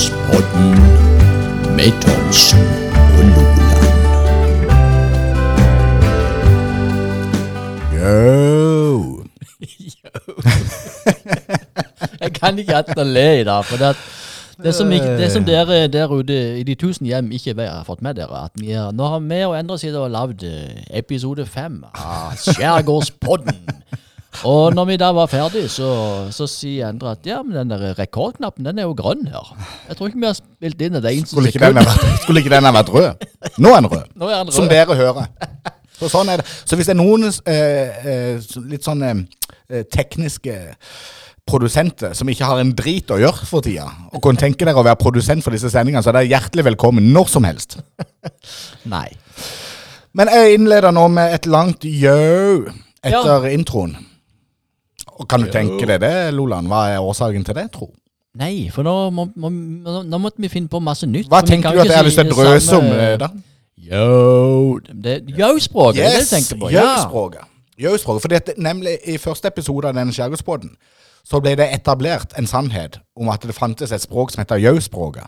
Skjærgårdspodden med Thomsen og Loland. Yo. Jeg kan ikke annet enn å le i dag. For det, at det, som ikke, det som dere der ute i de tusen hjem ikke har fått med dere, at vi er, nå har vi og Endre sittet og lagd eh, episode fem av Skjærgårdspodden. Og når vi da var ferdig, så, så sier Endre at ja, men den der rekordknappen den er jo grønn her. Jeg tror ikke vi har spilt inn et eneste Skulle ikke, den ha vært, skulle ikke den ha vært rød? Nå er den rød. Nå er den Som dere hører. Så sånn er det. Så hvis det er noen eh, eh, litt sånn eh, tekniske produsenter som ikke har en drit å gjøre for tida, og kunne tenke dere å være produsent for disse sendingene, så er dere hjertelig velkommen når som helst. Nei. Men jeg innleder nå med et langt yo etter introen. Og kan du tenke deg det, Loland? Hva er årsaken til det, tro? Nei, for nå, må, må, nå, måtte vi finne på masse nytt. Hva tenker du at jeg har hvis lyst til å drøse om, samme- eh, da? Yo. Det Yo-språket, det er det du tenker på. Ja. Jau-språket. Jau-språket. For dette, nemlig i første episode av denne skjærgårdsbåten så ble det etablert en sannhet om at det fantes et språk som heter jau-språket.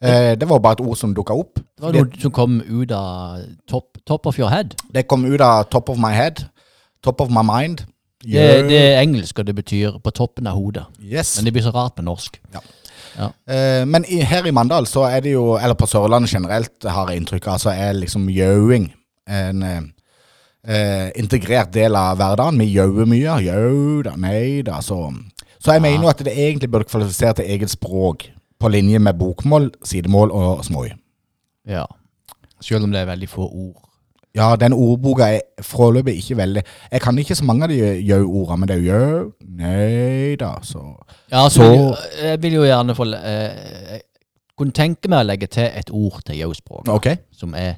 Eh, det var bare et ord som dukka opp. Det var noe som kom ut av top, top of your head. Det kom ut av top of my head. Top of my mind. Det, det er engelsk, og det betyr på toppen av hodet. Yes. Men det blir så rart med norsk. Eh, men i, her i Mandal så er det jo, eller på Sørlandet generelt, har jeg inntrykk av, så er liksom jauing en eh, integrert del av hverdagen. Vi jauer mye. Jau da, nei da. Så, så jeg mener jo at det egentlig burde kvalifisere til eget språk, på linje med bokmål, sidemål og småøy. Ja. Selv om det er veldig få ord. Ja, den ordboka er foreløpig ikke veldig Jeg kan ikke så mange av de jau-ordene, men det er jo jau, nei da, så Ja, så, jeg- vil jo gjerne få eh, jeg kunne tenke meg å legge til et ord til yo-språk, OK. som er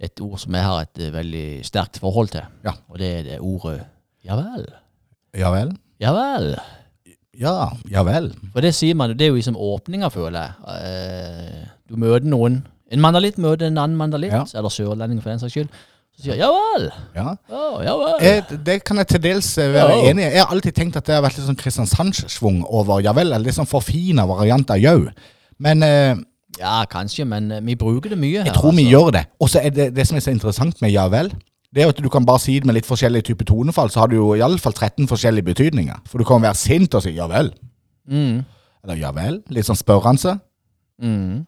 et ord som jeg har et eh, veldig sterkt forhold til. Ja. Og det er det ordet ja vel. Ja vel. Ja vel. Ja, ja vel. For det sier man, det er jo liksom åpninga, føler jeg. Eh, du møter noen En mandalitt møter en annen mandalitt, Ja. eller sørlending for den saks skyld. Så sier jeg, ja vel. Ja. Ja, ja vel. Eh, det kan jeg til dels eh, være Ja. enig i. Jeg har alltid tenkt at det har vært litt sånn Kristiansandssvung over ja vel, eller litt sånn forfina variant av jau. Men eh, Ja, kanskje, men eh, vi bruker det mye her. jeg tror vi altså. gjør det. Og så er det det som er så interessant med ja vel, det er jo at du kan bare si det med litt forskjellige type tonefall, så har du jo iallfall 13 forskjellige betydninger. For du kan være sint og si ja vel. Mm. Eller ja vel. Litt sånn spørrende. Mm.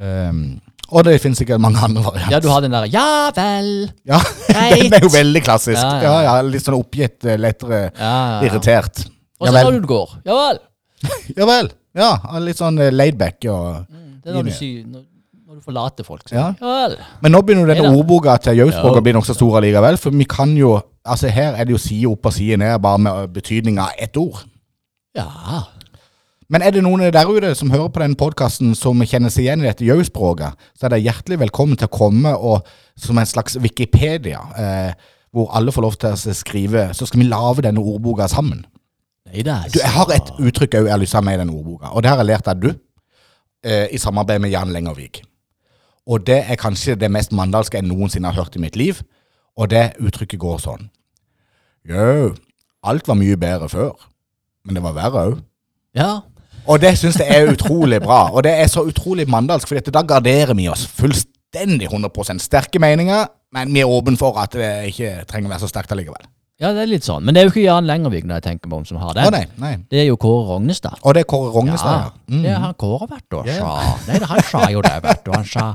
Um, og det finnes sikkert mange andre varianter. Ja, du har den der ja vel. Ja, den er jo veldig klassisk. Ja, Ja, ja. ja, Litt sånn oppgitt, eh, lettere Ja, ja, ja. irritert. Og så når du går. Ja vel. Ja vel. Ja, litt sånn laidback. laid back. Det er når du sier når, når du forlater folk. Så. Ja. Vel. men nå begynner denne Neida. ordboka til Jausborg Ja. å bli nokså stor allikevel. For vi kan jo Altså Her er det jo side opp og side ned, bare med betydning av ett ord. Ja. Men er det noen der ute som hører på den podkasten som kjenner seg igjen i dette Jau-språket, så er det hjertelig velkommen til å komme og som en slags Wikipedia, eh, hvor alle får lov til å skrive Så skal vi lage denne ordboka sammen. Nei så... Du, Jeg har et uttrykk jeg har lyst til å ha med i den ordboka, og det har jeg lært av du, eh, i samarbeid med Jan Lengervik. Og det er kanskje det mest mandalske jeg noensinne har hørt i mitt liv, og det uttrykket går sånn. Jau, alt var mye bedre før, men det var verre òg. Ja. Og det syns jeg er utrolig bra, og det er så utrolig mandalsk, for da garderer vi oss fullstendig 100% sterke meninger, men vi er åpne for at det ikke trenger å være så sterkt allikevel. ja, det er litt sånn. Men det er jo ikke Jan Lengervik når jeg tenker meg om som har den. nei, nei. Det er jo Kåre Rognestad. Og det er Kåre Rognestad, Ja, ja. Mm. det har Kåre vært og sa. Nei, han sa jo det, vet du. Han sa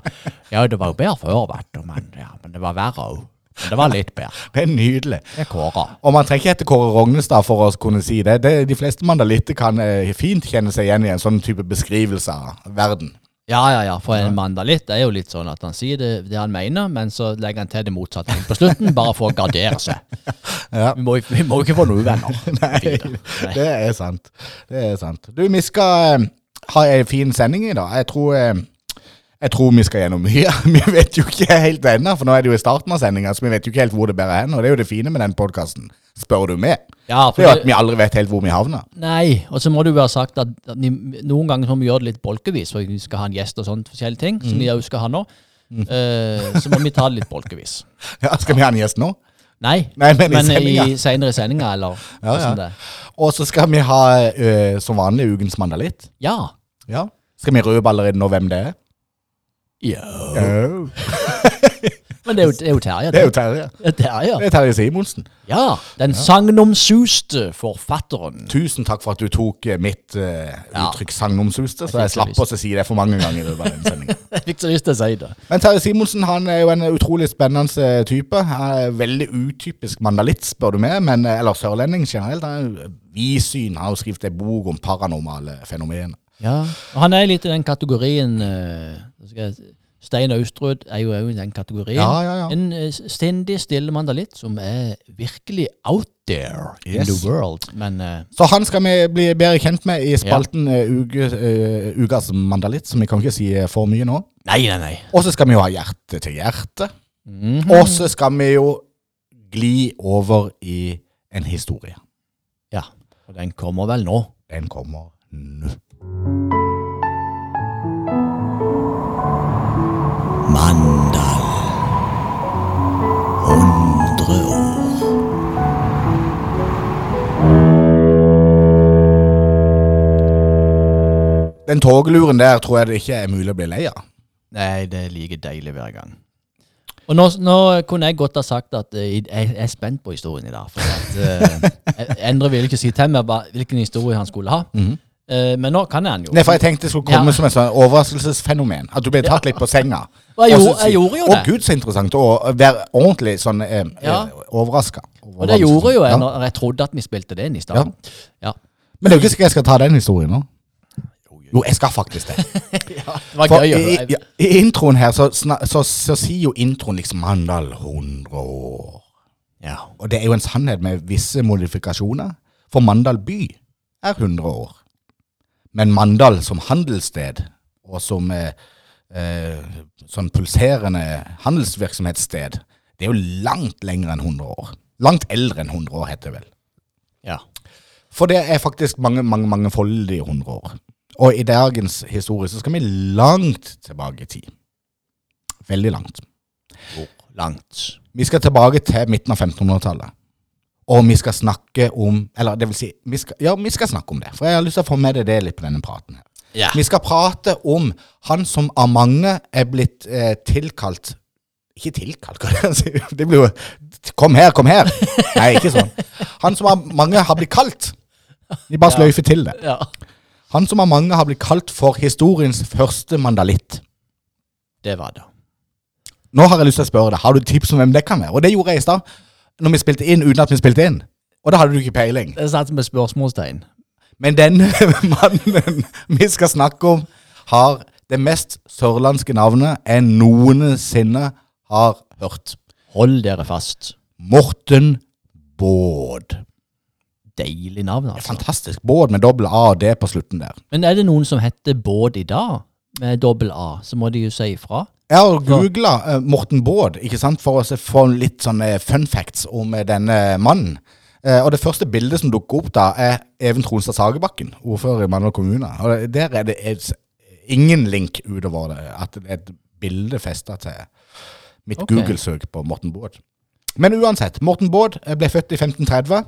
ja, det var jo bedre før, vet du, men, ja, men det var verre òg. Men det var litt bedre. Det er nydelig. Det er Kåre. Og man trenger ikke hete Kåre Rognestad for å kunne si det. det de fleste mandalitter kan eh, fint kjenne seg igjen i en sånn type beskrivelse av verden. Ja, ja, ja. For en mandalitt er jo litt sånn at han sier det, det han mener, men så legger han til det motsatte på slutten, bare for å gardere seg. Ja. Vi må, vi må ikke få noen uvenner. Nei, Nei. det er sant. Det er sant. Du, vi skal eh, ha en fin sending i dag. Jeg tror, eh, jeg tror vi skal gjennom mye. Vi vet jo ikke helt ennå, for nå er det jo i starten av sendinga, så vi vet jo ikke helt hvor det bærer hen. Og det er jo det fine med den podkasten, spør du meg. Ja, Det er jo at vi aldri vet helt hvor vi havner. Nei, og så må det jo være sagt at, at vi, noen ganger må vi gjøre det litt bolkevis, for vi skal ha en gjest og sånne forskjellige ting, som vi òg skal ha nå. Eh, så må vi ta det litt bolkevis. Ja, skal vi ha en gjest nå? Nei, Nei, men i men i, senere i sendinga, eller Ja, ja. Og så skal vi ha uh, som vanlig ukens mandalitt. Ja. Ja. Skal vi røpe allerede nå hvem det er? Ja. Men det er jo, det er jo Terje. Det er jo Terje. Det er Terje. Det er Terje Simonsen. Ja, den sagnomsuste forfatteren. Tusen takk for at du tok eh, mitt uh, uttrykk sagnomsuste, så Jeg jeg slapp å si det for mange ganger i løpet av sendingen. Jeg fikk så lyst til å si det. Men Terje Simonsen han er jo en utrolig spennende eh, type. Han er veldig utypisk mandalitt, spør du meg, men, eller sørlending generelt. Han er vidsyn. Har jo skrevet en bok om paranormale fenomener. Ja, og Han er litt i den kategorien uh, Stein Austrud er jo òg i den kategorien. Ja, ja, ja. En uh, sindig, stille mandalitt som er virkelig out there in Yes. the world. Men uh, Så han skal vi bli bedre kjent med i spalten eh, uke, eh, Ukas mandalitt, som vi kan ikke si eh, for mye nå. nei, nei, nei. Og så skal vi jo ha hjerte til hjerte. Mhm. Og så skal vi jo gli over i en historie. Ja, og den kommer vel nå. Den kommer nå. Mandal. Hundre år. Den togluren der tror jeg det ikke er mulig å bli lei av. Nei, det er like deilig hver gang. Og nå, nå kunne jeg godt ha sagt at eh, jeg er spent på historien i dag. For at, eh, Endre ville ikke si til meg hvilken historie han skulle ha. Eh, men nå kan han jo. Nei, for jeg tenkte det skulle komme Ja. som et sånn overraskelsesfenomen. At du ble tatt litt på senga. Og jeg gjorde- jeg gjorde jo Å gud, så interessant. å være ordentlig sånn eh, Ja. eh, overraska. Og det gjorde jo jeg Ja. når jeg trodde at vi spilte det inn i stad. Ja. Men det er jo ikke sikkert jeg skal ta den historien nå. Jo, jeg skal faktisk det. Det var For gøy. i, i, I introen her så, så, så, så sier jo introen liksom Mandal 100 år. Ja. Og det er jo en sannhet med visse modifikasjoner. For Mandal by er 100 år. Men Mandal som handelssted, og som eh, eh, sånn pulserende handelsvirksomhetssted, det er jo langt lenger enn 100 år. Langt eldre enn 100 år, heter det vel. ja. For det er faktisk mange, mange, mangefoldige 100 år. Og i dagens historie så skal vi langt tilbake i tid. Veldig langt. Hvor langt? Vi skal tilbake til midten av 1500-tallet. Og vi skal snakke om Eller det vil si, vi skal, ja, vi skal snakke om det. For jeg har lyst til å få med deg det litt på denne praten. her. Ja. Vi skal prate om han som av mange er blitt eh, tilkalt Ikke tilkalt, det jeg si. Det blir jo Kom her, kom her! Nei, ikke sånn. Han som av mange har blitt kalt. Vi bare sløyfer til det. ja. Han som av mange har blitt kalt for historiens første mandalitt. Det var det. Nå har jeg lyst til å spørre deg, har du tips om hvem det kan være? Og det gjorde jeg i stad, når vi spilte inn uten at vi spilte inn. Og da hadde du ikke peiling. Det satt med spørsmålstegn. Men denne mannen vi skal snakke om, har det mest sørlandske navnet jeg noensinne har hørt. Hold dere fast. Morten Baad. Deilig navn, altså. Fantastisk. Baad med dobbel A og D på slutten der. Men er det noen som heter Baad i dag, med dobbel A, så må de jo si ifra. Jeg har googla uh, Morten Bård ikke sant, for å få litt sånne fun facts om uh, denne mannen. Uh, og det første bildet som dukker opp da, er Even Tronstad Sagebakken, ordfører i Mandal kommune. Og der er det et, ingen link utover det, at det er et bilde festa til mitt okay. Google-søk på Morten Bård. Men uansett, Morten eh, ble født i 1530.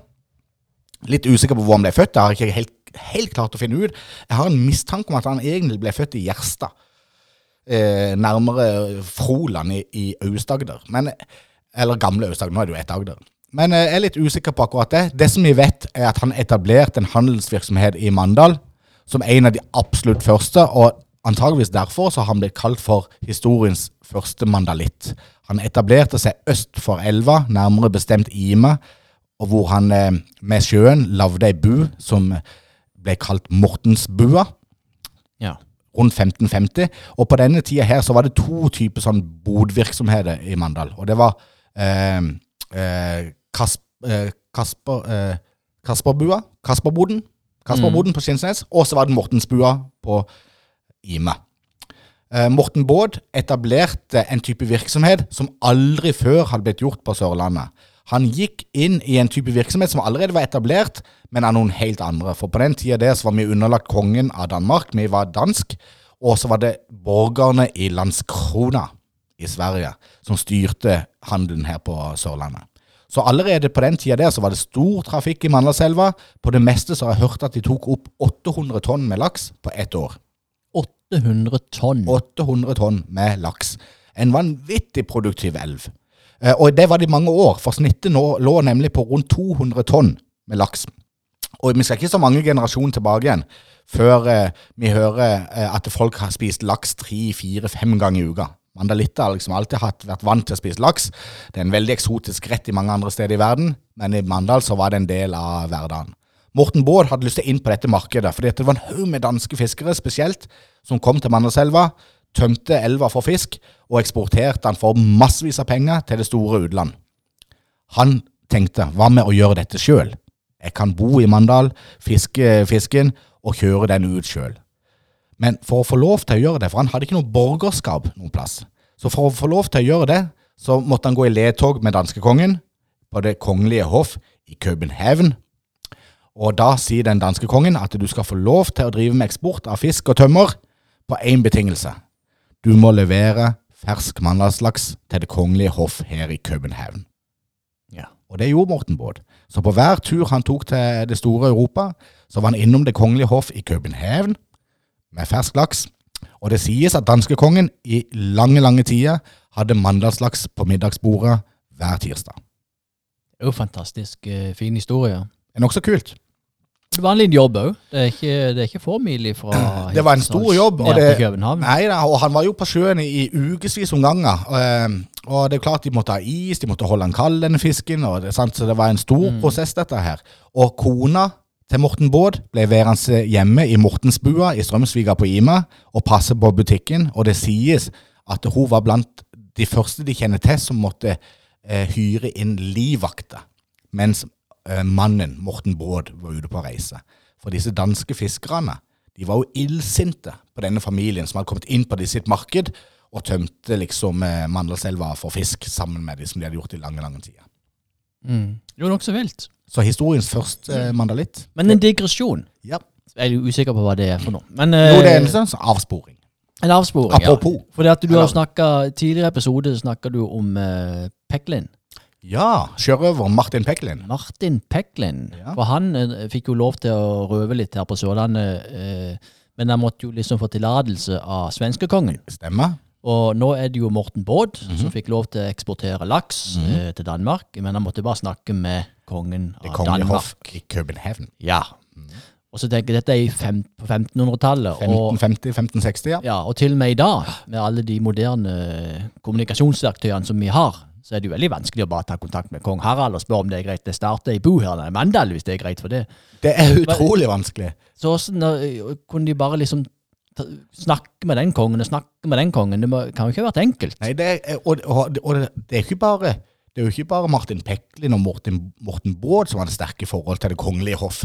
Litt usikker på hvor han ble født, det har jeg ikke helt, helt klart å finne ut. Jeg har en mistanke om at han egentlig ble født i Gjerstad eh, nærmere Froland i, i Aust-Agder. Eller gamle Aust-Agder, nå er det jo ett Agder. Men eh, jeg er litt usikker på akkurat det. Det som vi vet, er at han etablerte en handelsvirksomhet i Mandal som en av de absolutt første, og antageligvis derfor så har han blitt kalt for historiens første mandalitt. Han etablerte seg øst for elva, nærmere bestemt Ime, og hvor han eh, med sjøen lagde ei bu som ble kalt Mortensbua Ja. Rundt 1550. Og på denne tida her så var det to typer sånn bodvirksomheter i Mandal. Og det var eh, eh, Kasp, eh, Kasper, eh, Kasperbua, Kasperboden, Kasperboden på Skinsnes, og så var det Mortensbua på Ime. Eh, Morten Baad etablerte en type virksomhet som aldri før hadde blitt gjort på Sørlandet. Han gikk inn i en type virksomhet som allerede var etablert, men av noen helt andre. For på den tida der så var vi underlagt kongen av Danmark, vi var dansk, og så var det borgerne i Landskrona i Sverige som styrte handelen her på Sørlandet. Så allerede på den tida der så var det stor trafikk i Mandalselva. På det meste så har jeg hørt at de tok opp 800 tonn med laks på ett år. 800 tonn. 800 tonn med laks. En vanvittig produktiv elv. Eh, Og det var det i mange år, for snittet nå lå nemlig på rundt 200 tonn med laks. Og vi skal ikke så mange generasjoner tilbake igjen før eh, vi hører eh, at folk har spist laks tre, fire, fem ganger i uka. Mandalitter har liksom alltid vært vant til å spise laks. Det er en veldig eksotisk rett i mange andre steder i verden, men i Mandal så var det en del av hverdagen. Morten Baard hadde lyst til inn på dette markedet, fordi det var en haug med danske fiskere spesielt, som kom til Mandalselva, tømte elva for fisk, og eksporterte den for massevis av penger til det store utland. Han tenkte, hva med å gjøre dette sjøl? Jeg kan bo i Mandal, fiske fisken og kjøre den ut sjøl. Men for å få lov til å gjøre det, for han hadde ikke noe borgerskap noen plass, så for å få lov til å gjøre det, så måtte han gå i ledtog med danskekongen på Det kongelige hoff i København. Og da sier den danske kongen at du skal få lov til å drive med eksport av fisk og tømmer på én betingelse. Du må levere fersk mandalslaks til Det kongelige hoff her i København. Ja. Og det gjorde Morten Baad. Så på hver tur han tok til det store Europa, så var han innom Det kongelige hoff i København med fersk laks. Og det sies at danskekongen i lange, lange tider hadde mandalslaks på middagsbordet hver tirsdag. Det er jo fantastisk eh, fin historie. Det er nokså kult. Det var en liten jobb òg. Det, er ikke- det er ikke få mil fra Det var en stor jobb. Og det, nei, da, og han var jo på sjøen i ukevis om ganger. Og, Og det er klart de måtte ha is, de måtte holde han kald, denne fisken. Og det, sant? Så det var en stor prosess, dette her. Og kona til Morten Baad ble værende hjemme i Mortensbua i Strømsviga på Ima og passe på butikken. Og det sies at hun var blant de første de kjenner til som måtte eh, hyre inn livvakter. Mens eh, mannen, Morten Baad, var ute på reise. For disse danske fiskerne de var jo illsinte på denne familien som hadde kommet inn på de sitt marked og tømte liksom eh, Mandalselva for fisk sammen med de som de hadde gjort i lange, lange tider. Mm. Det var nokså vilt. Så historiens første eh, mandalitt Men en digresjon. Ja. Jeg er usikker på hva det er for noe. Men Jo, det er eh, en sånn avsporing. en avsporing. Apropos. Ja. Fordi at du har snakka, Tidligere episode snakka du om uh, Peklin. Ja, sjørøver Martin Peklin. Martin Peklin. Ja. For han eh, fikk jo lov til å røve litt her på Sørlandet. eh, men han måtte jo liksom få tillatelse av svenskekongen. Stemmer. Og nå er det jo Morten Baad Mhm. som fikk lov til å eksportere laks eh, til Danmark. Men han måtte bare snakke med kongen Det av kongelige Danmark. hoff i København. Ja. Og så tenker jeg, dette er i fem, på 1500-tallet. Og, 1550-1560, ja. ja, og til og med i dag, med alle de moderne kommunikasjonsverktøyene som vi har, så er det jo veldig vanskelig å bare ta kontakt med kong Harald og spørre om det er greit. Det starter i her i Mandal, hvis det er greit for det. Det er utrolig vanskelig. Så hvordan kunne de bare liksom snakke med den kongen og snakke med den kongen? Det må, kan jo ikke ha vært enkelt. Nei, det er, og, og, og det er ikke bare det er jo ikke bare Martin Peklin og Morten, Morten Baad som hadde sterke forhold til Det kongelige hoff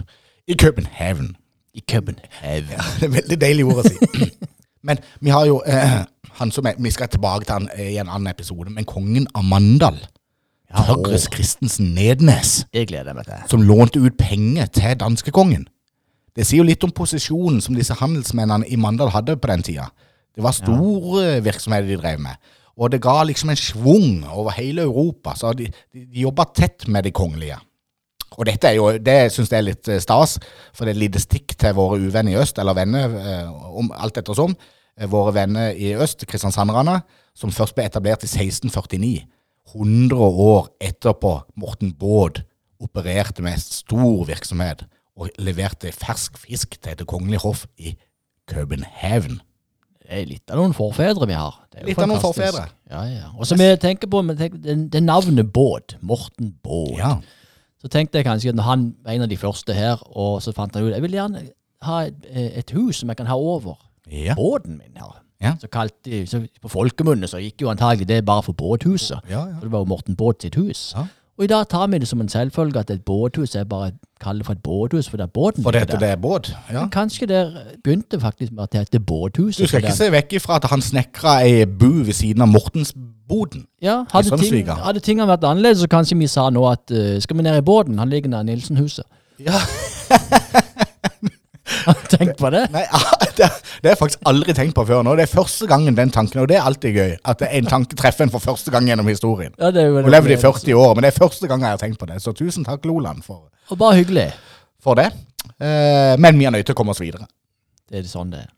i København. I København. Ja, Det er veldig deilig ord å si. Men vi har jo eh, han som er, Vi skal tilbake til han i en annen episode, men kongen av Mandal, Ja, Tørres Christensen Nednes, Det gleder jeg meg til. som lånte ut penger til danskekongen. Det sier jo litt om posisjonen som disse handelsmennene i Mandal hadde på den tida. Det var store virksomheter de drev med. Og det ga liksom en schwung over hele Europa. Så de, de, de jobba tett med de kongelige. Og dette er jo, det syns jeg er litt eh, stas, for det er et lite stikk til våre uvenner i øst, eller venner, eh, om alt ettersom. Eh, Våre venner i øst, kristiansanderne, som først ble etablert i 1649. 100 år etterpå Morten Baad opererte med stor virksomhet og leverte fersk fisk til Det kongelige hoff i København. Det er litt av noen forfedre vi har. Litt av noen forfedre. Ja, ja. Og så vi tenker på det, navnet Båd, Morten Båd. Ja. Så tenkte jeg kanskje at han var en av de første her, og så fant han ut jeg vil gjerne ha et, et hus som jeg kan ha over Ja. båten min her. Ja. Så kalte de, så På folkemunne så gikk jo antagelig det bare for båthuset. Ja, ja. For det var jo Morten Båt sitt hus. Og i dag tar vi det som en selvfølge at et båthus er bare kaller for et båthus, for det er båten For dette der. det er båt. Ja. Men kanskje det begynte faktisk med at det heter båthuset. Du skal ikke se vekk ifra at han snekra ei bu ved siden av Mortensboden. Ja, hadde, ting, hadde tingene vært annerledes, så kanskje vi sa nå at uh, skal vi ned i båten? Han ligger nær Nilsen-huset. Ja. Har du tenkt på det? Nei, det, det har jeg faktisk aldri tenkt på før nå. Det er første gangen den tanken, og det er alltid gøy, at en tanke treffer en for første gang gjennom historien. Ja, det er jo Hun levde i 40 år, men det er første gang jeg har tenkt på det. Så tusen takk, Loland, for, Og bare hyggelig. for det. Eh, men vi er nødt til å komme oss videre. Det er sånn det er.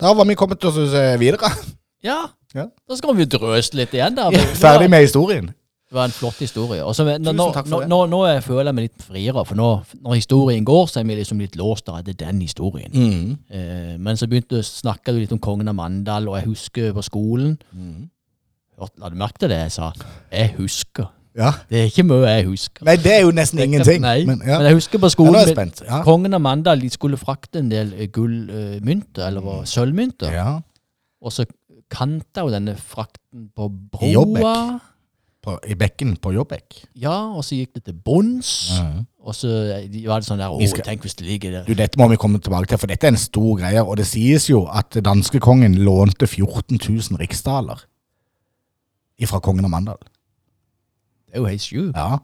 Da var vi kommet oss videre. Ja, Ja. da skal vi drøse litt igjen der. Ferdig med historien. Det var en flott historie. Og så- nå, nå, nå, nå, føler jeg meg litt friere, for nå, når historien går, så er vi liksom litt låst av det den historien. Mm. Eh, men så begynte snakka du litt om kongen av Mandal, og jeg husker på skolen Mm. Hørte- La du merke til det jeg sa? Jeg husker. Ja. Det er ikke mye jeg husker. Nei, det er jo nesten ingenting. Nei, Men, men, jeg husker på skolen spent. Ja. Kongen av Mandal de skulle frakte en del eh, gullmynter, eller mm. sølvmynter. ja. Og så kanta jo denne frakten på I Jobbek. broa. På, I bekken på Jobbek. Ja, og så gikk det til bunns. Ja. Og så var det sånn der Å, skal- tenk hvis det ligger der. Du, Dette må vi komme tilbake til, for dette er en stor greie. Og det sies jo at danskekongen lånte 14 000 riksdaler fra kongen av Mandal. Det er jo helt sjukt. Ja.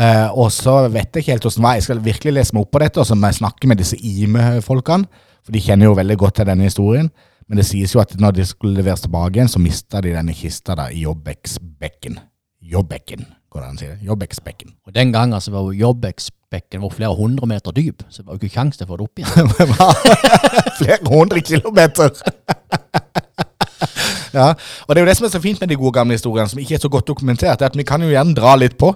Eh, og så vet jeg ikke helt hvordan det var. Jeg skal virkelig lese meg opp på dette, og så må jeg snakke med disse IME-folkene. For de kjenner jo veldig godt til denne historien. Men det sies jo at når de skulle leveres tilbake igjen, så mista de denne kista da i Jobbeksbekken. Jobbekken, går det an å si det? Jobbeksbekken. Og den gangen altså var jo Jobbeksbekken var flere hundre meter dyp, så det var jo ikke kjangs til å få det opp igjen. Flere hundre kilometer. ja, og det er jo det som er så fint med de gode gamle historiene, som ikke er så godt dokumentert, er at vi kan jo gjerne dra litt på.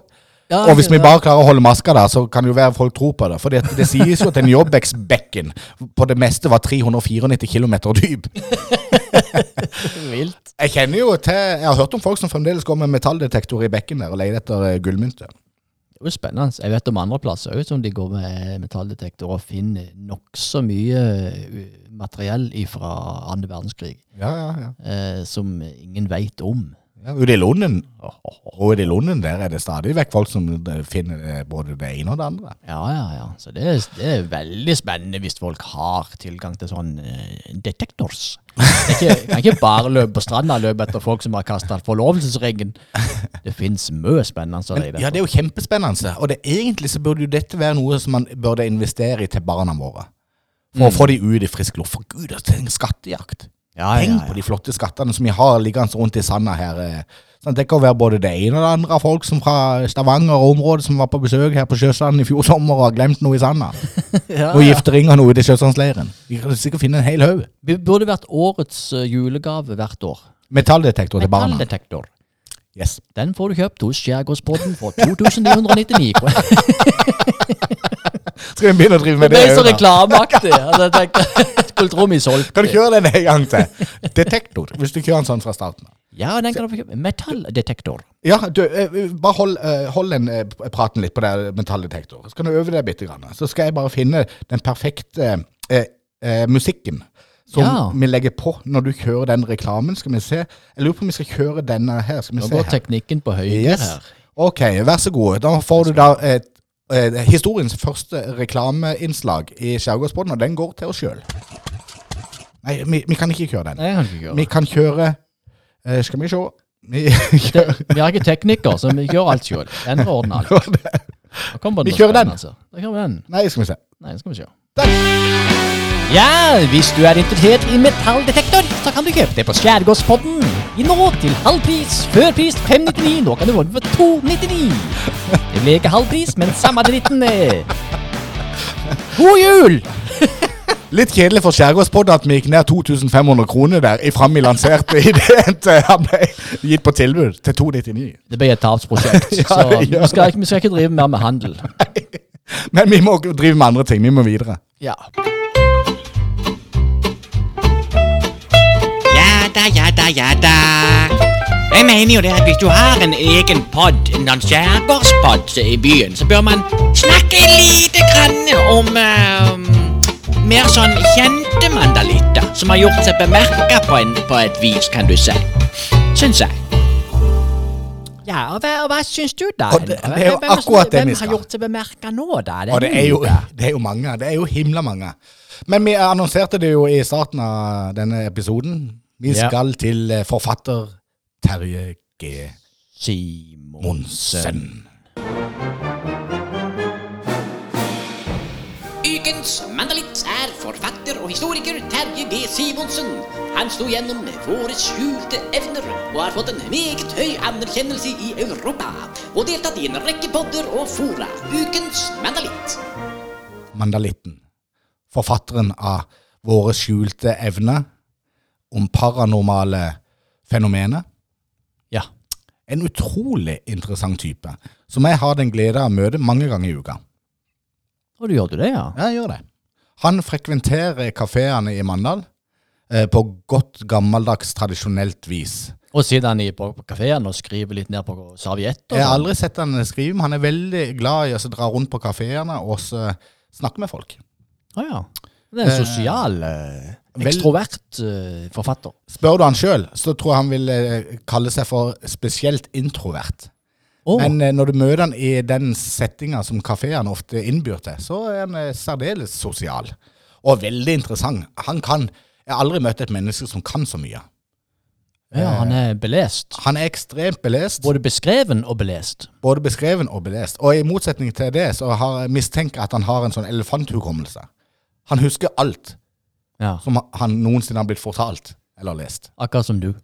Ja, Og hvis vi bare klarer å holde maska der, så kan jo være folk tror på det. For det, det sies jo at en Jobbeksbekken på det meste var 394 km dyp. Vilt. Jeg kjenner jo til Jeg har hørt om folk som fremdeles går med metalldetektor i bekken der og leter etter eh, gullmynter. Det er jo spennende. Jeg vet om andre plasser òg som de går med metalldetektor og finner nokså mye uh, materiell fra andre verdenskrig Ja, ja, ja. eh, som ingen veit om. ja ute i Lunden og ute i Lunden der er det stadig vekk folk som eh, finner eh, både det ene og det andre. Ja, ja, ja. Så det er, det er veldig spennende hvis folk har tilgang til sånn eh, detektors. Det ikke, kan ikke bare løpe på stranda og løpe etter folk som har kasta forlovelsesringen. Det fins mye spennende. Men, ja, det er jo kjempespennende. Og det, egentlig så burde jo dette være noe som man burde investere i til barna våre. For å få de ut i frisk luft. For gud, det er en skattejakt. ja, ja, Tenk ja. på de flotte skattene som vi har liggende rundt i sanda her. eh. Sånn, det kan være både det ene og det andre folk som fra Stavanger og området som var på besøk her på Sjøsand i fjor sommer og har glemt noe i sanda. Ja, Og ja. gifteringer noe ute i Sjøsandsleiren. Vi kan sikkert finne en hel haug. Det burde vært årets eh, julegave hvert år. Metalldetektor til barna. Metalldetektor. Yes. Den får du kjøpt hos Skjærgårdspodden for 2999 kroner. Skal vi begynne å drive med Det det? er så reklameaktig. Altså, jeg tenkte, skulle tro vi solgte Kan du kjøre den en gang til? Detektor, hvis du kjører den sånn fra starten. av. Ja, den kan du kjøre. Metalldetektor. Ja, du, eh, bare hold, eh, hold den eh, praten litt på det metalldetektor. Så kan du øve deg bitte grann. Så skal jeg bare finne den perfekte eh, eh, musikken som Ja. vi legger på når du kjører den reklamen. Skal vi se. Jeg lurer på om vi skal kjøre denne her. Skal vi Nå se går teknikken på høyre Yes. her. Ok, vær så god. Da får du da et, et, historiens første reklameinnslag i Skjærgårdsbåten, og den går til oss sjøl. Nei, vi, vi kan ikke kjøre den. Nei, jeg kan ikke kjøre. Vi kan kjøre eh, Skal vi se Vi Det- Vi er ikke teknikere, så vi gjør alt sjøl. Endre ordner alt. Vi kjører den. Altså. Da kjører vi den. Nei, skal vi se. Nei, skal vi se. Den. Ja, hvis du er interessert i metalldetektor, så kan du kjøpe det på Skjærgårdspodden. I nå til halv pris. Før pris 599. Nå kan du få den for 299. Det blir ikke halv pris, men samme dritten. God jul! Litt kjedelig for Skjærgårdspodden at vi gikk ned 2500 kroner der i fram vi lanserte ideen til han ble gitt på tilbud til 299. Det blir et tapsprosjekt, Ja, så vi skal, vi skal ikke drive mer med handel. Men vi må drive med andre ting. Vi må videre. Ja. Ja da, ja da, ja da. Jeg mener jo det at hvis du har en egen pod, en skjærgårdspod i byen, så bør man snakke lite grann om eh, mer sånn kjente mandalitter som har gjort seg bemerka på, på et vis, kan du si. Syns jeg. Ja, og hva, og hva syns du, da? Og det- det er jo Hvem- akkurat det vi skal. Hvem har gjort seg bemerka nå, da? Og det er, jo, det er jo mange. Det er jo himla mange. Men vi annonserte det jo i starten av denne episoden. Vi Ja. skal til eh, forfatter Terje G. Simonsen. Monsen. Ukens mandalitt forfatter og historiker Terje G. Simonsen. Han sto gjennom våre skjulte evner og har fått en meget høy anerkjennelse i Europa. Og deltatt i en rekke podder og fora. Ukens mandalitt. Mandalitten. Forfatteren av Våre skjulte evner. om paranormale fenomener. Ja. En utrolig interessant type, som jeg har den glede av å møte mange ganger i uka. Og du gjør du det, ja? Ja, jeg gjør det. Han frekventerer kafeene i Mandal eh, på godt gammeldags, tradisjonelt vis. Og sitter han i, på, på kafeen og skriver litt ned på servietter? Jeg har aldri sett han skrive, men han er veldig glad i å dra rundt på kafeene og så snakke med folk. Å ja. Det er en Eh, sosial, eh, ekstrovert eh, forfatter. Spør du han sjøl, så tror jeg han vil eh, kalle seg for spesielt introvert. Å, Men eh, når du møter han i den settinga som kafeene ofte innbyr til, så er han eh, særdeles sosial. Og veldig interessant. Han kan Jeg har aldri møtt et menneske som kan så mye. ja, han er belest. Han er ekstremt belest. Både beskreven og belest. Både beskreven og belest. Og i motsetning til det, så har jeg mistenker jeg at han har en sånn elefanthukommelse. Han husker alt Ja, som han noensinne har blitt fortalt eller lest. Akkurat som du.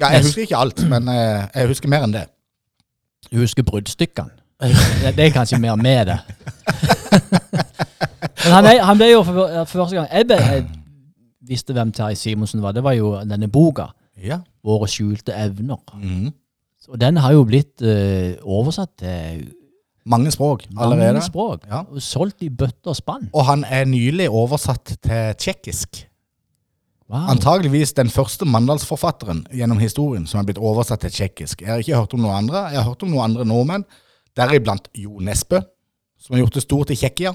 Ja, jeg husker ikke alt, men eh, jeg husker mer enn det. Du husker bruddstykkene. Det, det er kanskje mer med det. Men han, er, han ble jo for, for første gang Jeg, ble, jeg visste hvem Terje Simonsen var. Det var jo denne boka. Ja. 'Våre skjulte evner'. Mm. Og den har jo blitt eh, oversatt til Mange språk allerede. mange språk. Ja. Og solgt i bøtter og spann. Og han er nylig oversatt til tsjekkisk. Wow. Antageligvis den første mandalsforfatteren gjennom historien som er blitt oversatt til tsjekkisk. Jeg har ikke hørt om noen andre. Jeg har hørt om noen andre nordmenn, deriblant Jo Nesbø, som har gjort det stort i Tsjekkia.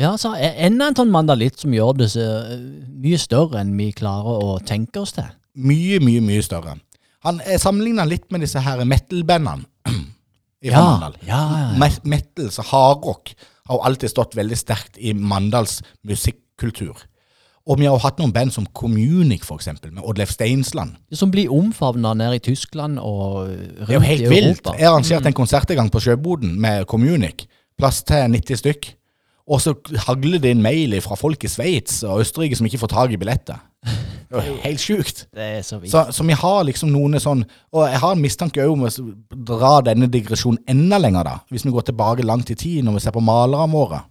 Ja, så er enda en sånn mandalitt som gjør det så, eh, mye større enn vi klarer å tenke oss til. Mye, mye, mye større. Han er sammenligna litt med disse her metal-bandene i Ja, Mandal. ja, ja, ja. Metal, så hardrock, har jo alltid stått veldig sterkt i Mandals musikkultur. Og vi har jo hatt noen band som Communic, eksempel, med Oddleif Steinsland. Som blir omfavna nede i Tyskland og rundt i Europa. Det er jo helt vilt. Jeg arrangerte en konsert en gang på Sjøboden med Communic. Plass til 90 stykk. Og så hagler det inn mail fra folk i Sveits og Østerrike som ikke får tak i billetter. Det er jo helt sjukt. Det er så vidt. Så, så vi har liksom noen sånn Og jeg har en mistanke om å dra denne digresjonen enda lenger, da. Hvis vi går tilbake langt i tid, når vi ser på malerne våre.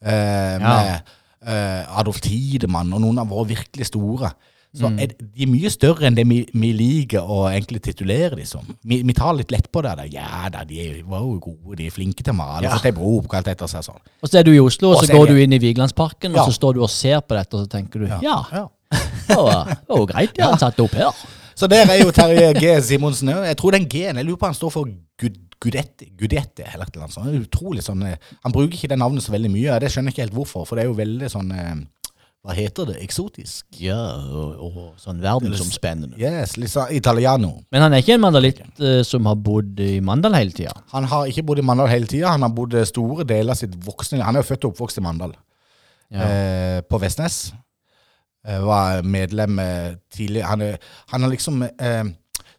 Eh, med eh, Adolf Tidemann og noen av våre virkelig store. Så Mm. er, de er mye større enn det vi, vi liker å egentlig titulere de som. Vi, vi tar litt lett på det. Da. Ja da, de var jo gode, de er flinke til å male. Ja. Fått ei bro oppkalt etter seg sånn. Og så er du i Oslo, og så går jeg... du inn i Vigelandsparken, Ja. og så står du og ser på dette, og så tenker du ja, Ja. det var, det var jo greit de hadde satt opp her. Så der er jo Terje G. Simonsen òg. Jeg tror den G-en Jeg lurer på han står for Gud, Gudetti, Gudetti eller et eller annet sånt. Utrolig sånn eh, Han bruker ikke det navnet så veldig mye, og det skjønner jeg ikke helt hvorfor, for det er jo veldig sånn eh, Hva heter det? Eksotisk? Ja, og, og sånn verdensomspennende. Yes, litt sånn italiano. Men han er ikke en mandalitt uh, som har bodd i Mandal hele tida. Han har ikke bodd i Mandal hele tida. Han har bodd store deler av sitt voksne Han er jo født og oppvokst i Mandal. Ja. Eh, på Vestnes. Eh, var medlem eh, tidlig Han, han har liksom eh,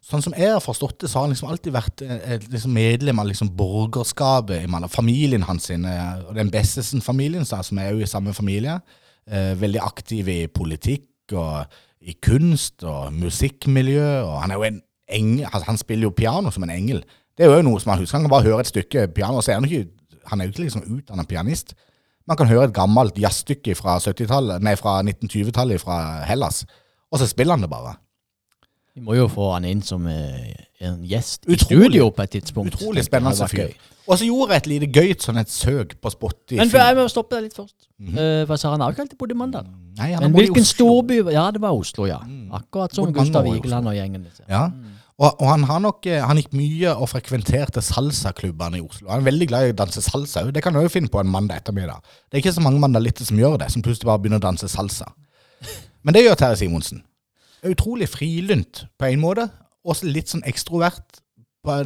Sånn som jeg har forstått det, så har han liksom alltid vært eh, liksom medlem av liksom borgerskapet i Familien hans, sin, eh, og den Bessesen-familien, som er jo i samme familie. Eh, veldig aktiv i politikk og i kunst og musikkmiljø. Og han er jo en engel, altså, han spiller jo piano som en engel. Det er jo noe som man husker. Han kan bare høre et stykke piano, så er han ikke han er jo ikke liksom utdannet pianist. Man kan høre et gammelt jazzstykke fra 70-tallet, nei, fra 1920-tallet fra Hellas, og så spiller han det bare. Vi må jo få han inn som eh, en gjest i studio på et tidspunkt. Utrolig spennende fyr. gøy. Og så gjorde jeg et lite gøyt sånn et søk på Spotify. Men for jeg må stoppe deg litt først. Eh, for jeg sa han har jo ikke alltid bodd i Mandal. Nei, han Men hvilken Oslo. storby Ja, det var Oslo, ja. Akkurat som Gustav. Vigeland og gjengen. Liksom. Ja. Og, og han har nok eh, Han gikk mye og frekventerte salsaklubbene i Oslo. Han er veldig glad i å danse salsa òg. Det kan du òg finne på en mandag ettermiddag. Det er ikke så mange mandalitter som gjør det, som plutselig bare begynner å danse salsa. Men det gjør Terje Simonsen. Utrolig frilynt på en måte, også litt sånn ekstrovert på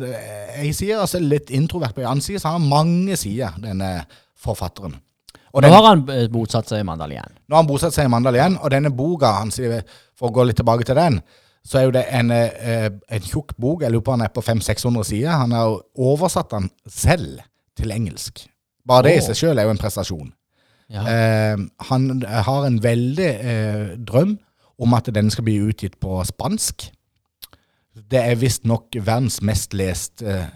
ei side, og så litt introvert på en annen side. Så han har mange sider, denne forfatteren. Og Nå har han eh, bosatt seg i Mandal igjen. nå har han bosatt seg i Mandal igjen, og denne boka, hans, for å gå litt tilbake til den, så er jo det en, eh, en tjukk bok, jeg lurer på han er på 500-600 sider. Han har jo oversatt den selv til engelsk. Bare det i seg selv er jo en prestasjon. Ja. Eh, han har en veldig eh, drøm om at den skal bli utgitt på spansk. Det er visstnok verdens mest leste eh,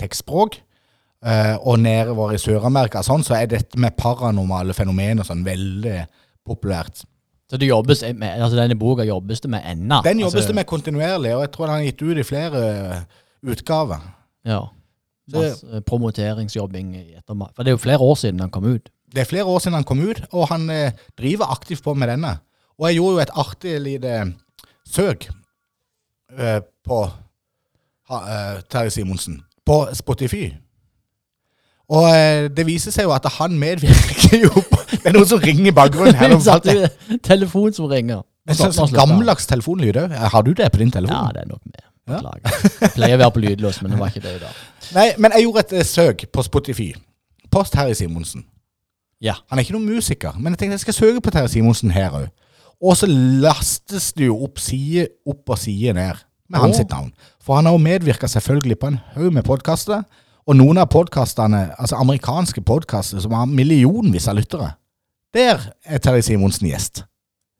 tekstspråk. Eh, og nedover i Sør-Amerika sånn, så er dette med paranormale fenomener sånn veldig populært. Så det jobbes med, altså denne boka jobbes det med ennå? Den jobbes altså, det med kontinuerlig, og jeg tror den har gitt ut i flere eh, utgaver. Ja. Så- promoteringsjobbing. For det er jo flere år siden den kom ut. Det er flere år siden han kom ut, og han eh, driver aktivt på med denne. Og jeg gjorde jo et artig lite søk uh, på eh, Terje Simonsen på Spotify. Og eh, det viser seg jo at han medvirker jo på Det er noen som ringer i bakgrunnen her. Det er Telefon som ringer. En sånn, sånn gammeldags telefonlyd òg. Har du det på din telefon? Ja, det er nok med. Beklager. Jeg pleier å være på lydløs, men det var ikke det i dag. Nei, men jeg gjorde et søk på Spotify. Post Terje Simonsen. Ja. Han er ikke noen musiker, men jeg tenkte jeg skal søke på Terje Simonsen her òg. Og så lastes det jo opp side opp og side ned med hans sitt navn. For han har jo medvirka selvfølgelig på en haug med podkaster. Og noen av podkastene, altså amerikanske podkaster som har millionvis av lyttere, der er Terje Simonsen gjest.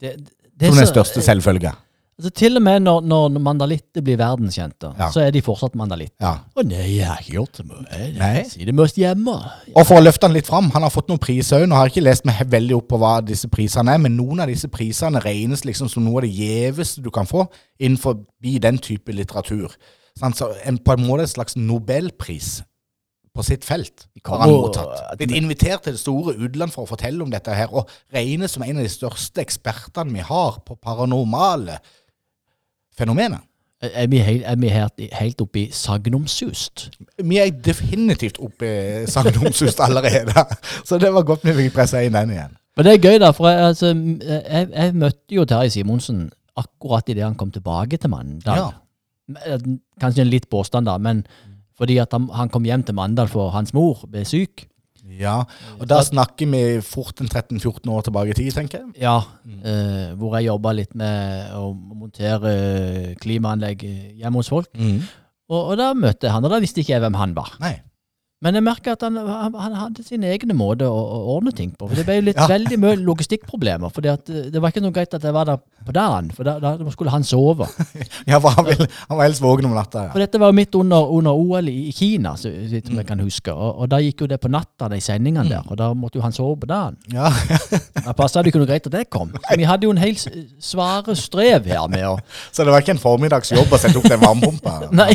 Det, det er Som den største selvfølge. Altså, til og med når, når mandalitter blir verdenskjente, Ja. så er de fortsatt mandalitter. Ja. Å nei, jeg har ikke gjort det Jeg Nei. Jeg sier det mest hjemme. Og for å løfte han litt fram, han har fått noen priser òg. Nå har jeg ikke lest meg he- veldig opp på hva disse prisene er, men noen av disse prisene regnes liksom som noe av det gjeveste du kan få innenfor den type litteratur. Sant? Så en, på en måte en slags nobelpris på sitt felt har han mottatt. Blitt invitert til det store utland for å fortelle om dette her, og regnes som en av de største ekspertene vi har på paranormale fenomener. Er vi helt, er vi helt, helt oppe i sagnomsust? Vi er definitivt oppe i sagnomsust allerede, så det var godt vi fikk pressa inn den igjen. Men det er gøy, da, for jeg, altså, jeg, jeg møtte jo Terje Simonsen akkurat idet han kom tilbake til Mandal. Ja. Kanskje en litt påstand, da, men fordi han, han kom hjem til Mandal for hans mor ble syk. Ja, og da snakker vi fort en 13-14 år tilbake i tid, tenker jeg. Ja, eh, hvor jeg jobba litt med å montere klimaanlegg hjemme hos folk. Og, og da møtte jeg han, og da visste ikke jeg hvem han var. Nei. Men jeg merka at han, han, han hadde sin egne måte å, å ordne ting på. For det ble jo litt Ja. veldig mye logistikkproblemer. For det var ikke noe greit at jeg var der på dagen, for da, da skulle han sove. Ja, for han, vil, han var helst våken om natta. Ja. For dette var jo midt under, under OL i i Kina, så vidt som jeg kan huske. Og, og da gikk jo det på natta, de sendingene der. Og da måtte jo han sove på dagen. Ja, ja. Da passa det ikke noe greit at det kom. Vi hadde jo en hel svare strev her med å Så det var ikke en formiddagsjobb å sette opp den varmepumpa? Nei.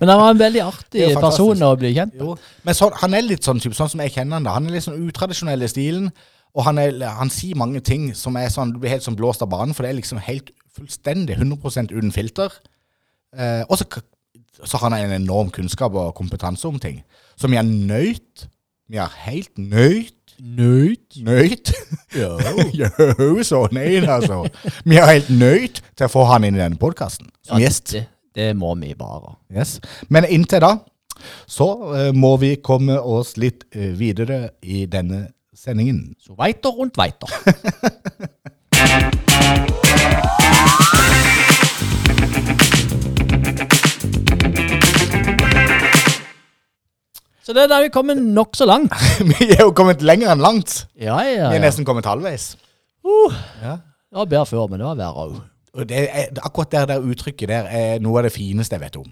Men han var en veldig artig er person å bli kjent med. Jo. Men så, han er litt sånn type, sånn som jeg kjenner han da. Han er litt sånn utradisjonell i stilen. Og han, er, han sier mange ting som er sånn, du blir helt sånn blåst av banen, for det er liksom helt fullstendig 100% uten filter. Eh, og så, så har han en enorm kunnskap og kompetanse om ting. Så vi er nøyt. Vi er helt nøyt. Nøyt. Nøyt? Jo, så nei, altså. Vi er helt nøyt til å få han inn i denne podkasten som gjest. Det, det må vi bare. Yes. Men inntil da så eh, må vi komme oss litt eh, videre i denne sendingen. Så weiter und weiter. Så det er der vi kommer nokså langt. vi er jo kommet lenger enn langt. Ja, ja, Vi er nesten kommet halvveis. Uh, Ja. det var bedre før, men det var verre òg. Akkurat det der uttrykket der er noe av det fineste jeg vet om.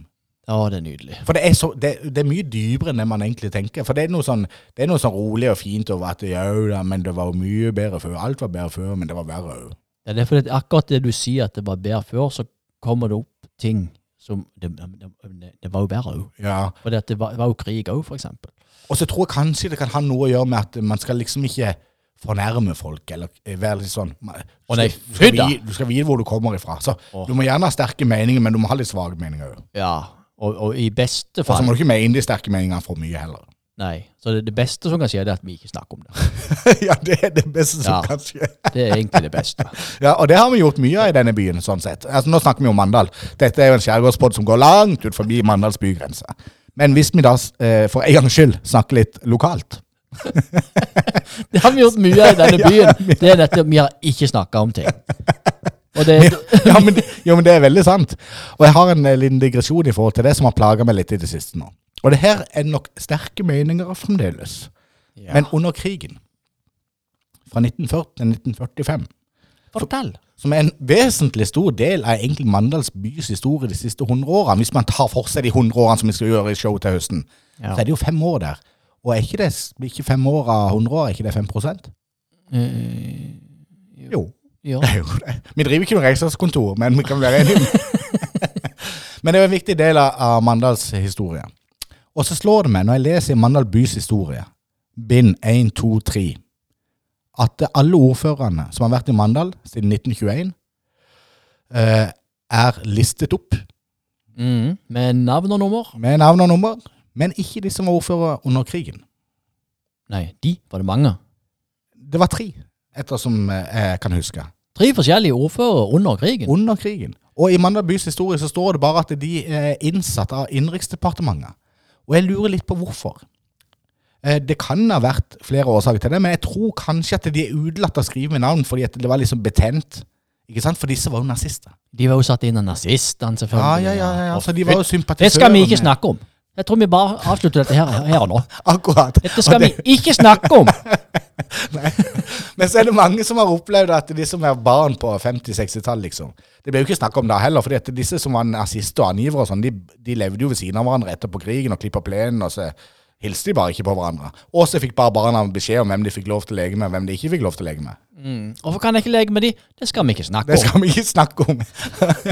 Ja, det er nydelig. For det er, så, det, det er mye dypere enn det man egentlig tenker. For det er noe sånn, det er noe sånn rolig og fint over at ja da, men det var jo mye bedre før. Alt var bedre før, men det var verre òg. Ja, det er fordi akkurat det du sier at det var bedre før, så kommer det opp ting som Det, det, var jo bedre òg. Ja. For det, var, det var jo krig òg, for eksempel. Og så tror jeg kanskje det kan ha noe å gjøre med at man skal liksom ikke fornærme folk, eller være litt sånn man, du, skal fy du skal vite hvor du kommer ifra. Så oh. du må gjerne ha sterke meninger, men du må ha litt svake meninger òg. Ja, og, og i beste Og så må du ikke mene de sterke meningene for mye heller. Nei. Så det, det beste som kan skje, det er at vi ikke snakker om det. ja, det er det beste som Ja. kan skje. Det er egentlig det beste. Ja, og det har vi gjort mye av i denne byen, sånn sett. Altså, nå snakker vi om Mandal. Dette er jo en skjærgårdspod som går langt ut forbi Mandals bygrense. Men hvis vi da, eh, for en gangs skyld, snakker litt lokalt Det har vi gjort mye av i denne byen. Det er dette vi har ikke snakka om ting. Det, ja, men, jo, men det er veldig sant. Og jeg har en eh, liten digresjon i forhold til det som har plaga meg litt i det siste nå. Og det her er nok sterke meninger fremdeles. ja. Men under krigen, fra 1940 til 1945, Fortell. som er en vesentlig stor del av egentlig Mandals bys historie de siste 100 årene, hvis man tar for seg de 100 årene som vi skal gjøre i show til høsten, Ja. så er det jo fem år der. Og er ikke det ikke fem år av 100 år, er ikke det 5 uh, Jo. Ja. Det er jo det. Vi driver ikke noe regnskapskontor, men vi kan være enige Men det er jo en viktig del av Mandals historie. Og så slår det meg, når jeg leser Mandal bys historie, bind 1, 2, 3, at alle ordførerne som har vært i Mandal siden 1921, eh, er listet opp Mm. Med navn og nummer? med navn og nummer, men ikke de som var ordførere under krigen. Nei, de var det mange. Det var tre, ettersom eh, jeg kan huske. Tre forskjellige ordførere under krigen. Under krigen. Og i Mandal bys historie så står det bare at de er innsatt av Innenriksdepartementet. Og jeg lurer litt på hvorfor. Eh, Det kan ha vært flere årsaker til det, men jeg tror kanskje at de er utelatt å skrive med navn fordi det var liksom betent. Ikke sant? For disse var jo nazister. De var jo satt inn av nazistene, selvfølgelig. ja, ja, ja. ja. Altså, de var jo sympatisører. Det skal vi ikke snakke om. Jeg tror vi bare avslutter dette her, her nå. Akkurat. Dette skal det- vi ikke snakke om! Men så er det mange som har opplevd at de som er barn på 50-60-tallet, liksom Det ble jo ikke snakk om da heller, at disse som var nazister og angivere og sånn, de, de levde jo ved siden av hverandre etterpå krigen og klippa plenen, og så hilste de bare ikke på hverandre. Og så fikk bare barna beskjed om hvem de fikk lov til å leke med, og hvem de ikke fikk lov til å leke med. Hvorfor kan jeg ikke leke med de? Det skal vi ikke snakke om. Det skal vi ikke snakke om.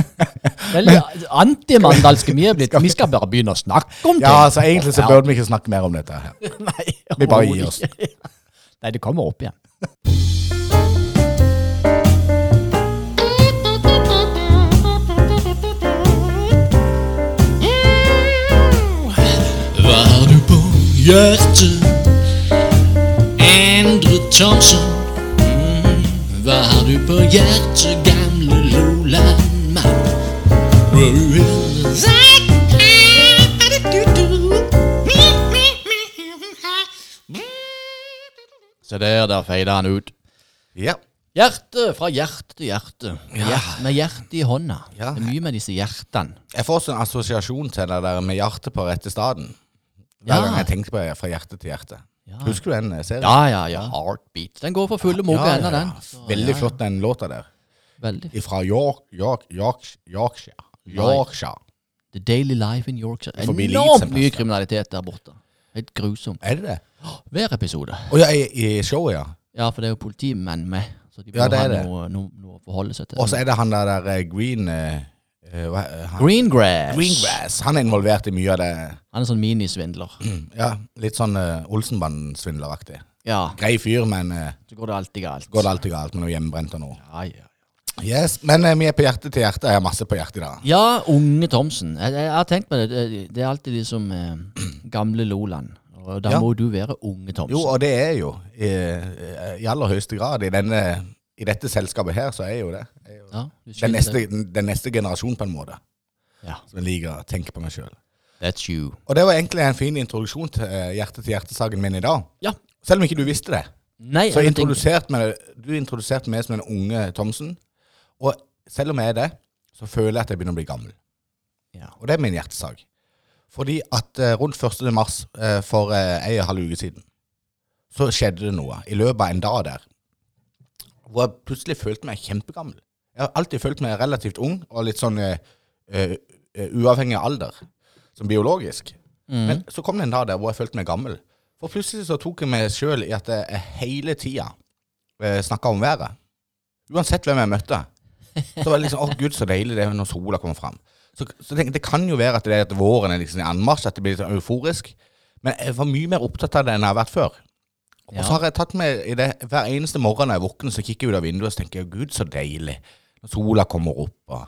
Veldig antimandalske vi er blitt. Vi skal bare begynne å snakke om det. Ja, altså egentlig så burde vi ikke snakke mer om dette her. Nei, Vi bare gir oss. Nei, det kommer opp igjen. på hjertet? Endre Thomsen. Mm, hva har du på hjertet, gamle Loland-mann? Se der, der feida han ut. Ja. Hjerte fra hjerte til hjerte. Hjert, med hjertet i hånda. Ja. Det er mye med disse hjertene. Jeg får også en assosiasjon til det der med hjertet på rette staden. Hver gang jeg tenker på det fra hjerte til hjerte. Ja. Husker du den eh, serien? Ja, ja, ja. Heartbeat. Den går for fulle måker Ja, ennå, den. Veldig flott den låta der. Veldig. Fra York, York, York, Yorkshire. Yorkshire. The Daily Life in Yorkshire. Enormt mye kriminalitet der borte. Helt grusomt. Er det det? Hver episode. Oh, ja, i, i showet, ja. Ja, for det er jo politimenn med. Så de må Ja, det er det. noe, noe, noe å forholde seg til. Og så er det han der, der eh, Green eh, hva, eh, han, Greengrass. Greengrass. Han er involvert i mye av det. Han er sånn minisvindler. Ja, Litt sånn uh, Olsenband-svindleraktig. Ja, Grei fyr, men uh, så går det alltid galt. går det alltid galt med noe hjemmebrent og noe. Ja, ja. Yes, Men eh, vi er på hjerte til hjerte. Jeg har masse på hjertet i dag. ja, unge Thomsen. Jeg, jeg, jeg har tenkt meg det. Det, det er alltid de som eh, gamle Loland. Og da Ja. må du være unge Thomsen. Jo, og det er jo i, i aller høyeste grad. I, denne, I dette selskapet her, så er jo det. Er jo ja, den, neste, den, neste generasjon, på en måte. Ja, Som jeg liker å tenke på meg sjøl. that's you. Og det var egentlig en fin introduksjon til eh, hjerte-til-hjerte-saken min i dag. Ja. Selv om ikke du visste det. Nei, Så jeg introduserte meg, du introduserte meg som den unge Thomsen. Og selv om jeg er det, så føler jeg at jeg begynner å bli gammel. ja. Og det er min hjertesak. Fordi at eh, rundt 1. mars eh, for ei og en halv uke siden, så skjedde det noe i løpet av en dag der. Hvor jeg plutselig følte meg kjempegammel. Jeg har alltid følt meg relativt ung og litt sånn uh, uh, uavhengig av alder, som biologisk. Mm. Men så kom det en dag der hvor jeg følte meg gammel. For plutselig så tok jeg meg sjøl i at jeg hele tida eh, snakka om været. Uansett hvem jeg møtte. Så var det liksom Å, gud, så deilig det er når sola kommer fram. Så, så tenk, Det kan jo være at det er at våren er liksom i anmarsj, at det blir litt sånn euforisk. Men jeg var mye mer opptatt av det enn jeg har vært før. Og så har jeg tatt med i det hver eneste morgen når jeg våkner, så kikker jeg ut av vinduet og tenker jeg, gud, så deilig. Når sola kommer opp. Og,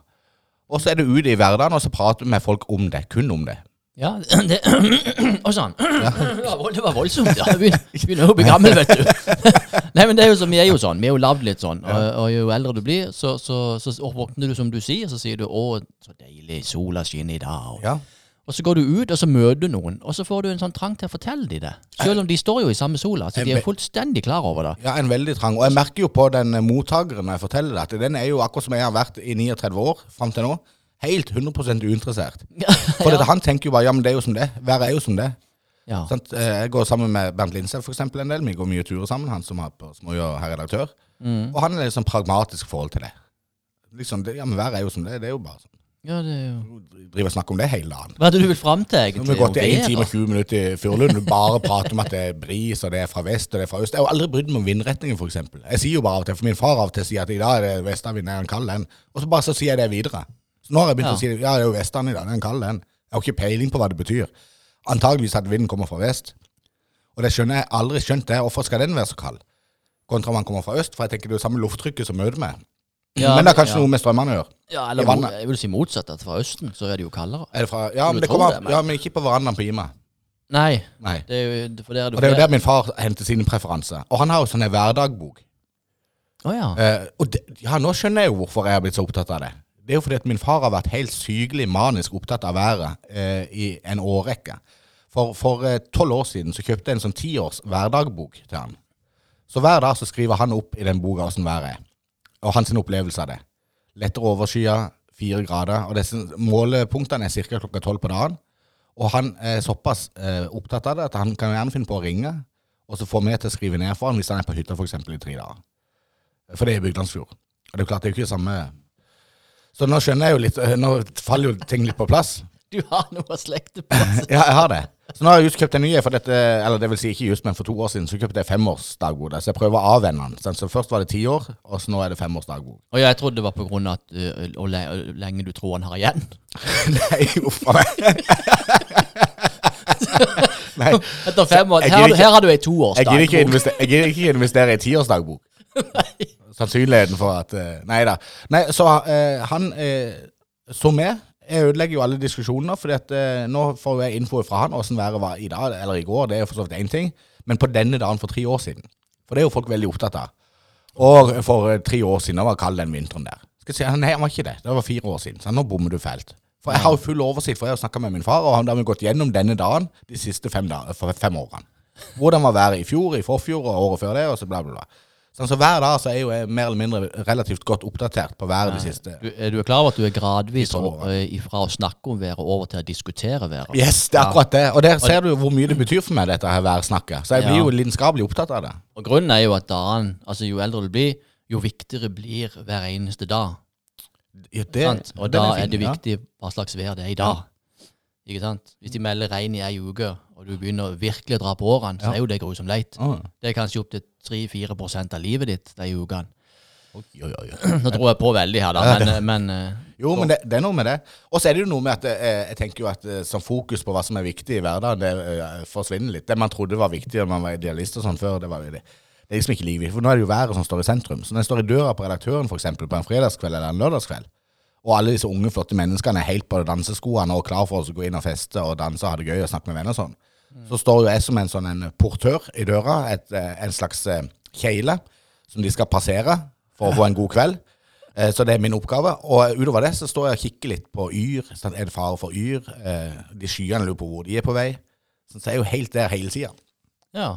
og så er det ute i hverdagen, og så prater vi med folk om det. Kun om det. Ja, det Og sånn. Ja. det var voldsomt. Ja, Vi begynner å bli gammel, vet du. Nei, men det er jo så, Vi er jo sånn. Vi er jo lagd litt sånn. Og, og jo eldre du blir, så, så, så våkner du som du sier, så sier du 'Å, så deilig, sola skinner i dag'. Og, Ja. Og så går du ut, og så møter du noen, og så får du en sånn trang til å fortelle dem det. Selv om de står jo i samme sola, så de er fullstendig klar over det. Ja, en veldig trang. Og jeg merker jo på den eh, mottakeren når jeg forteller det, at den er jo akkurat som jeg har vært i 39 år fram til nå. Helt 100 uinteressert. For dette, han tenker jo bare ja, men det er jo som det. Været er jo som det. Ja. Eh, Jeg går sammen med Bernt Linseth for eksempel en del. Vi går mye turer sammen, han som er på Småjå her redaktør. Mm. Og han er litt sånn pragmatisk forhold til det. Liksom, det, ja, men været er jo som det. Det er jo bare sånn. Ja, det er jo Driver og snakker om det hele dagen. Hva er det du vil fram til, Nå egentlig? har vi gått i 1 time og 20 minutter i Furulund. og bare prater om at det er bris, og det er fra vest, og det er fra øst. Jeg har aldri brydd meg om vindretningen, f.eks. Jeg sier jo bare av og til, for min far av og til sier at i dag er det vestavind, er en kald den. Og så bare så sier jeg det videre. Så nå har jeg begynt Ja. å si ja, det er jo vestland i dag, det er en kald den. Jeg har ikke peiling på hva det betyr. Antageligvis at vinden kommer fra vest. Og det skjønner jeg aldri skjønt det. Hvorfor skal den være så kald? Kontra om han kommer fra øst, for jeg tenker det er jo samme lufttrykket som møter meg. Ja, men det har kanskje ja. noe med strømmene å gjøre. Ja, i eller vannet. jeg vil si motsatt, at fra Østen så er det jo kaldere. Er det fra, ja, men det kommer, det, men- ja, men ikke på verandaen på Ima. Nei, Nei. det er jo for der er det Og det er jo der min far henter sine preferanser. Og han har jo sånn en hverdagbok. Å ja. Eh, og det, ja, nå skjønner jeg jo hvorfor jeg har blitt så opptatt av det. Det er jo fordi at min far har vært helt sykelig manisk opptatt av været eh, i en årrekke. For tolv eh, tolv år siden så kjøpte jeg en sånn tiårs hverdagbok til han. Så hver dag så skriver han opp i den boka åssen været er, og hans opplevelse av det. Lettere overskya, fire grader, og disse målepunktene er ca. klokka tolv på dagen. Og han er såpass eh, opptatt av det at han kan gjerne finne på å ringe, og så få meg til å skrive ned for han hvis han er på hytta f.eks. i tre dager. For det er i Byglandsfjord. Og det er klart, det er jo ikke det samme Så nå skjønner jeg jo litt eh, Nå faller jo ting litt på plass. Du har noe å slekte på. Ja, jeg har det. Så nå har jeg just kjøpt en ny, for dette, eller det vil si ikke just, men for to år siden så kjøpte jeg femårsdagbok. Så jeg prøver å avvenne den. Så først var det ti år, og så nå er det femårsdagbok. Og jeg trodde det var på grunn av at, øh, hvor le- lenge du tror han har igjen. Nei, uff a meg. Nei, Etter fem år. Her, har du- gidder her har du ei toårsdagbok. jeg gidder ikke, investere, ikke investere i tiårsdagbok. Sannsynligheten for at eh, Nei da. Nei, så uh, han uh, som med. Jeg ødelegger jo alle diskusjoner, for eh, nå får jeg info fra han åssen været var i dag eller i går. Det er jo for så vidt én ting. Men på denne dagen for tre år siden. For det er jo folk veldig opptatt av. Og for eh, tre år siden var kald den vinteren der. Skal jeg si, Nei, han var ikke det. Det var fire år siden. Så nå bommer du fælt. For jeg har jo full oversikt, for jeg har snakka med min far, og han har gått gjennom denne dagen de siste fem, da, for fem årene. Hvordan var været i fjor, i forfjor og året før det, og så bla, bla, bla. Sånn, så hver dag så er jo jeg mer eller mindre relativt godt oppdatert på været det siste Du, er du er klar over at du er gradvis over, ifra å snakke om været over til å diskutere været? Yes, det er akkurat det. Og der ser du hvor mye det betyr for meg, dette her værsnakket. Så jeg Ja. blir jo lidenskapelig opptatt av det. Og grunnen er jo at dagen, altså jo eldre du blir, jo viktigere blir hver eneste dag. Ja, det? Og da fin, er det ja. viktig hva slags vær det er i dag. Ikke sant? Hvis de melder regn i ei uke, og du begynner virkelig å dra på årene, så er jo det grusomt leit. Ah. Det er kanskje opptil 3-4% av livet ditt de ukene. Oi, oi, oi. Nå tror jeg på veldig her, da, men, men eh, Jo, men det, det er noe med det. Og så er det jo noe med at jeg, jeg tenker jo at eh, som fokus på hva som er viktig i hverdagen, det eh, forsvinner litt. Det man trodde var viktig da man var idealist og sånn før, det var jo det. Det er liksom ikke livet. For nå er det jo været som står i sentrum. Så når jeg står i døra på redaktøren for eksempel, på en fredagskveld eller en lørdagskveld, og alle disse unge, flotte menneskene er helt på danseskoene og klar for oss å gå inn og feste og danse og ha det gøy og snakke med venner og sånn, så står jo jeg som en sånn en portør i døra, et, eh, en slags kjegle som de skal passere for å få en god kveld. Eh, Så det er min oppgave. Og utover det så står jeg og kikker litt på Yr. Sånn, er det fare for Yr? Eh, De skyene lurer på hvor de er på vei. Sånn, så jeg er jo helt der hele tida. ja.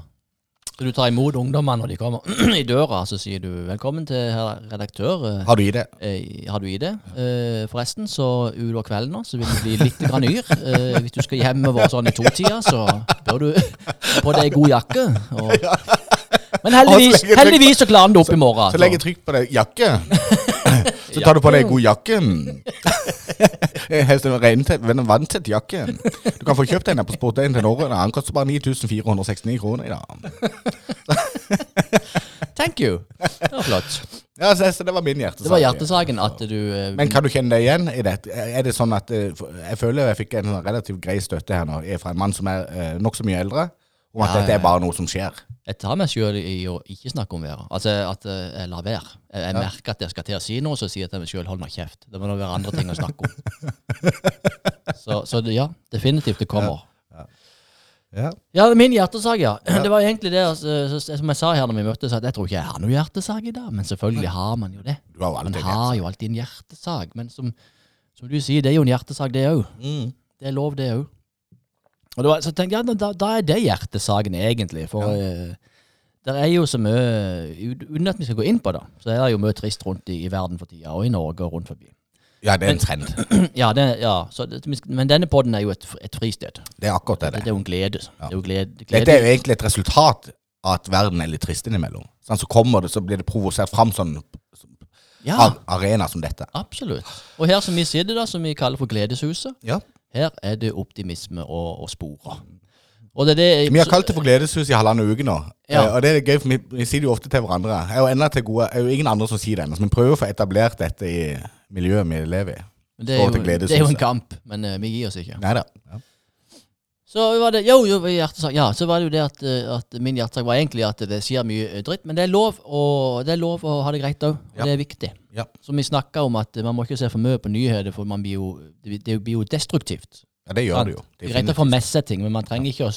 Så du tar imot ungdommene når de kommer i døra, så sier du 'velkommen til herr redaktør'. eh, Har du i det? Eh, har du i det? Eh, forresten, så utover kvelden nå, så vil det bli litt grann yr. Eh, hvis du skal hjemover sånn i totida, så bør du på deg god jakke. Og... Men heldigvis, så heldigvis så klarer han det opp i morgen. Så legger jeg trykk på det jakke. Så tar du på deg god jakken. Helst en vanntett jakke. Du kan få kjøpt en her på Sport1 til Norge. Den koster bare 9469 kroner i dag. Thank you. Det var flott. Ja, så, så det var min hjertesak. Det var hjertesaken at du uh, Men kan du kjenne deg igjen i det? Er det sånn at uh, Jeg føler jeg fikk en relativt grei støtte her nå fra en mann som er uh, nokså mye eldre, om at Ja, dette er bare noe som skjer. Jeg tar meg sjøl i å ikke snakke om været. Altså at eh, jeg lar være. Jeg, jeg merker at jeg skal til å si noe, så sier jeg til meg sjøl hold meg kjeft. Det må nå være andre ting å snakke om. så, så ja, definitivt det kommer. Ja. Ja, er min hjertesak, ja. Det var egentlig det altså, som jeg sa her når vi møttes, at jeg tror ikke jeg har noen hjertesak i dag. Men selvfølgelig har man jo det. Du har Man har jo alltid en hjertesak. Men som, som du sier, det er jo en hjertesak, det òg. Mm. Det er lov, det òg. Og var, så tenkte jeg, ja, da, da er det hjertesaken, egentlig. For eh, det er jo så mye Uten at vi skal gå inn på det, så er det jo mye trist rundt i, i verden for tida, og i Norge og rundt forbi. Ja, det er en trend. Ja, det, ja så det, Men denne podden er jo et, et fristed. Det er akkurat det. Det, det. er jo en glede. Det er jo glede, Dette er jo egentlig et resultat av at verden er litt trist innimellom. Sånn, så kommer det, så blir det provosert fram sånn Ja. arena som dette. Absolutt. Og her som vi sitter, da, som vi kaller for Gledeshuset, Ja. Her er det optimisme og, å spore. Og det det Vi har kalt det for Gledeshus i halvannen uke nå. Ja. Eh, Og det er gøy, for vi, vi sier det jo ofte til hverandre. Jeg er jo til gode, jeg er jo ingen andre som sier det ennå, så vi prøver å få etablert dette i miljøet vi lever i. det er, jo, det er jo en kamp, men uh, vi gir oss ikke. Neida. Ja. Så var det jo, jo, hjertesak. Ja, så var det jo det at, eh, at min hjertesak var egentlig at det skjer mye dritt, men det er lov å, det er lov å ha det greit òg. Ja. det er viktig. Ja. Som vi snakka om at eh, man må ikke se for mye på nyheter, for man blir jo, det blir jo destruktivt. ja, det gjør det jo. Det er greit å få med seg ting, men man trenger ikke å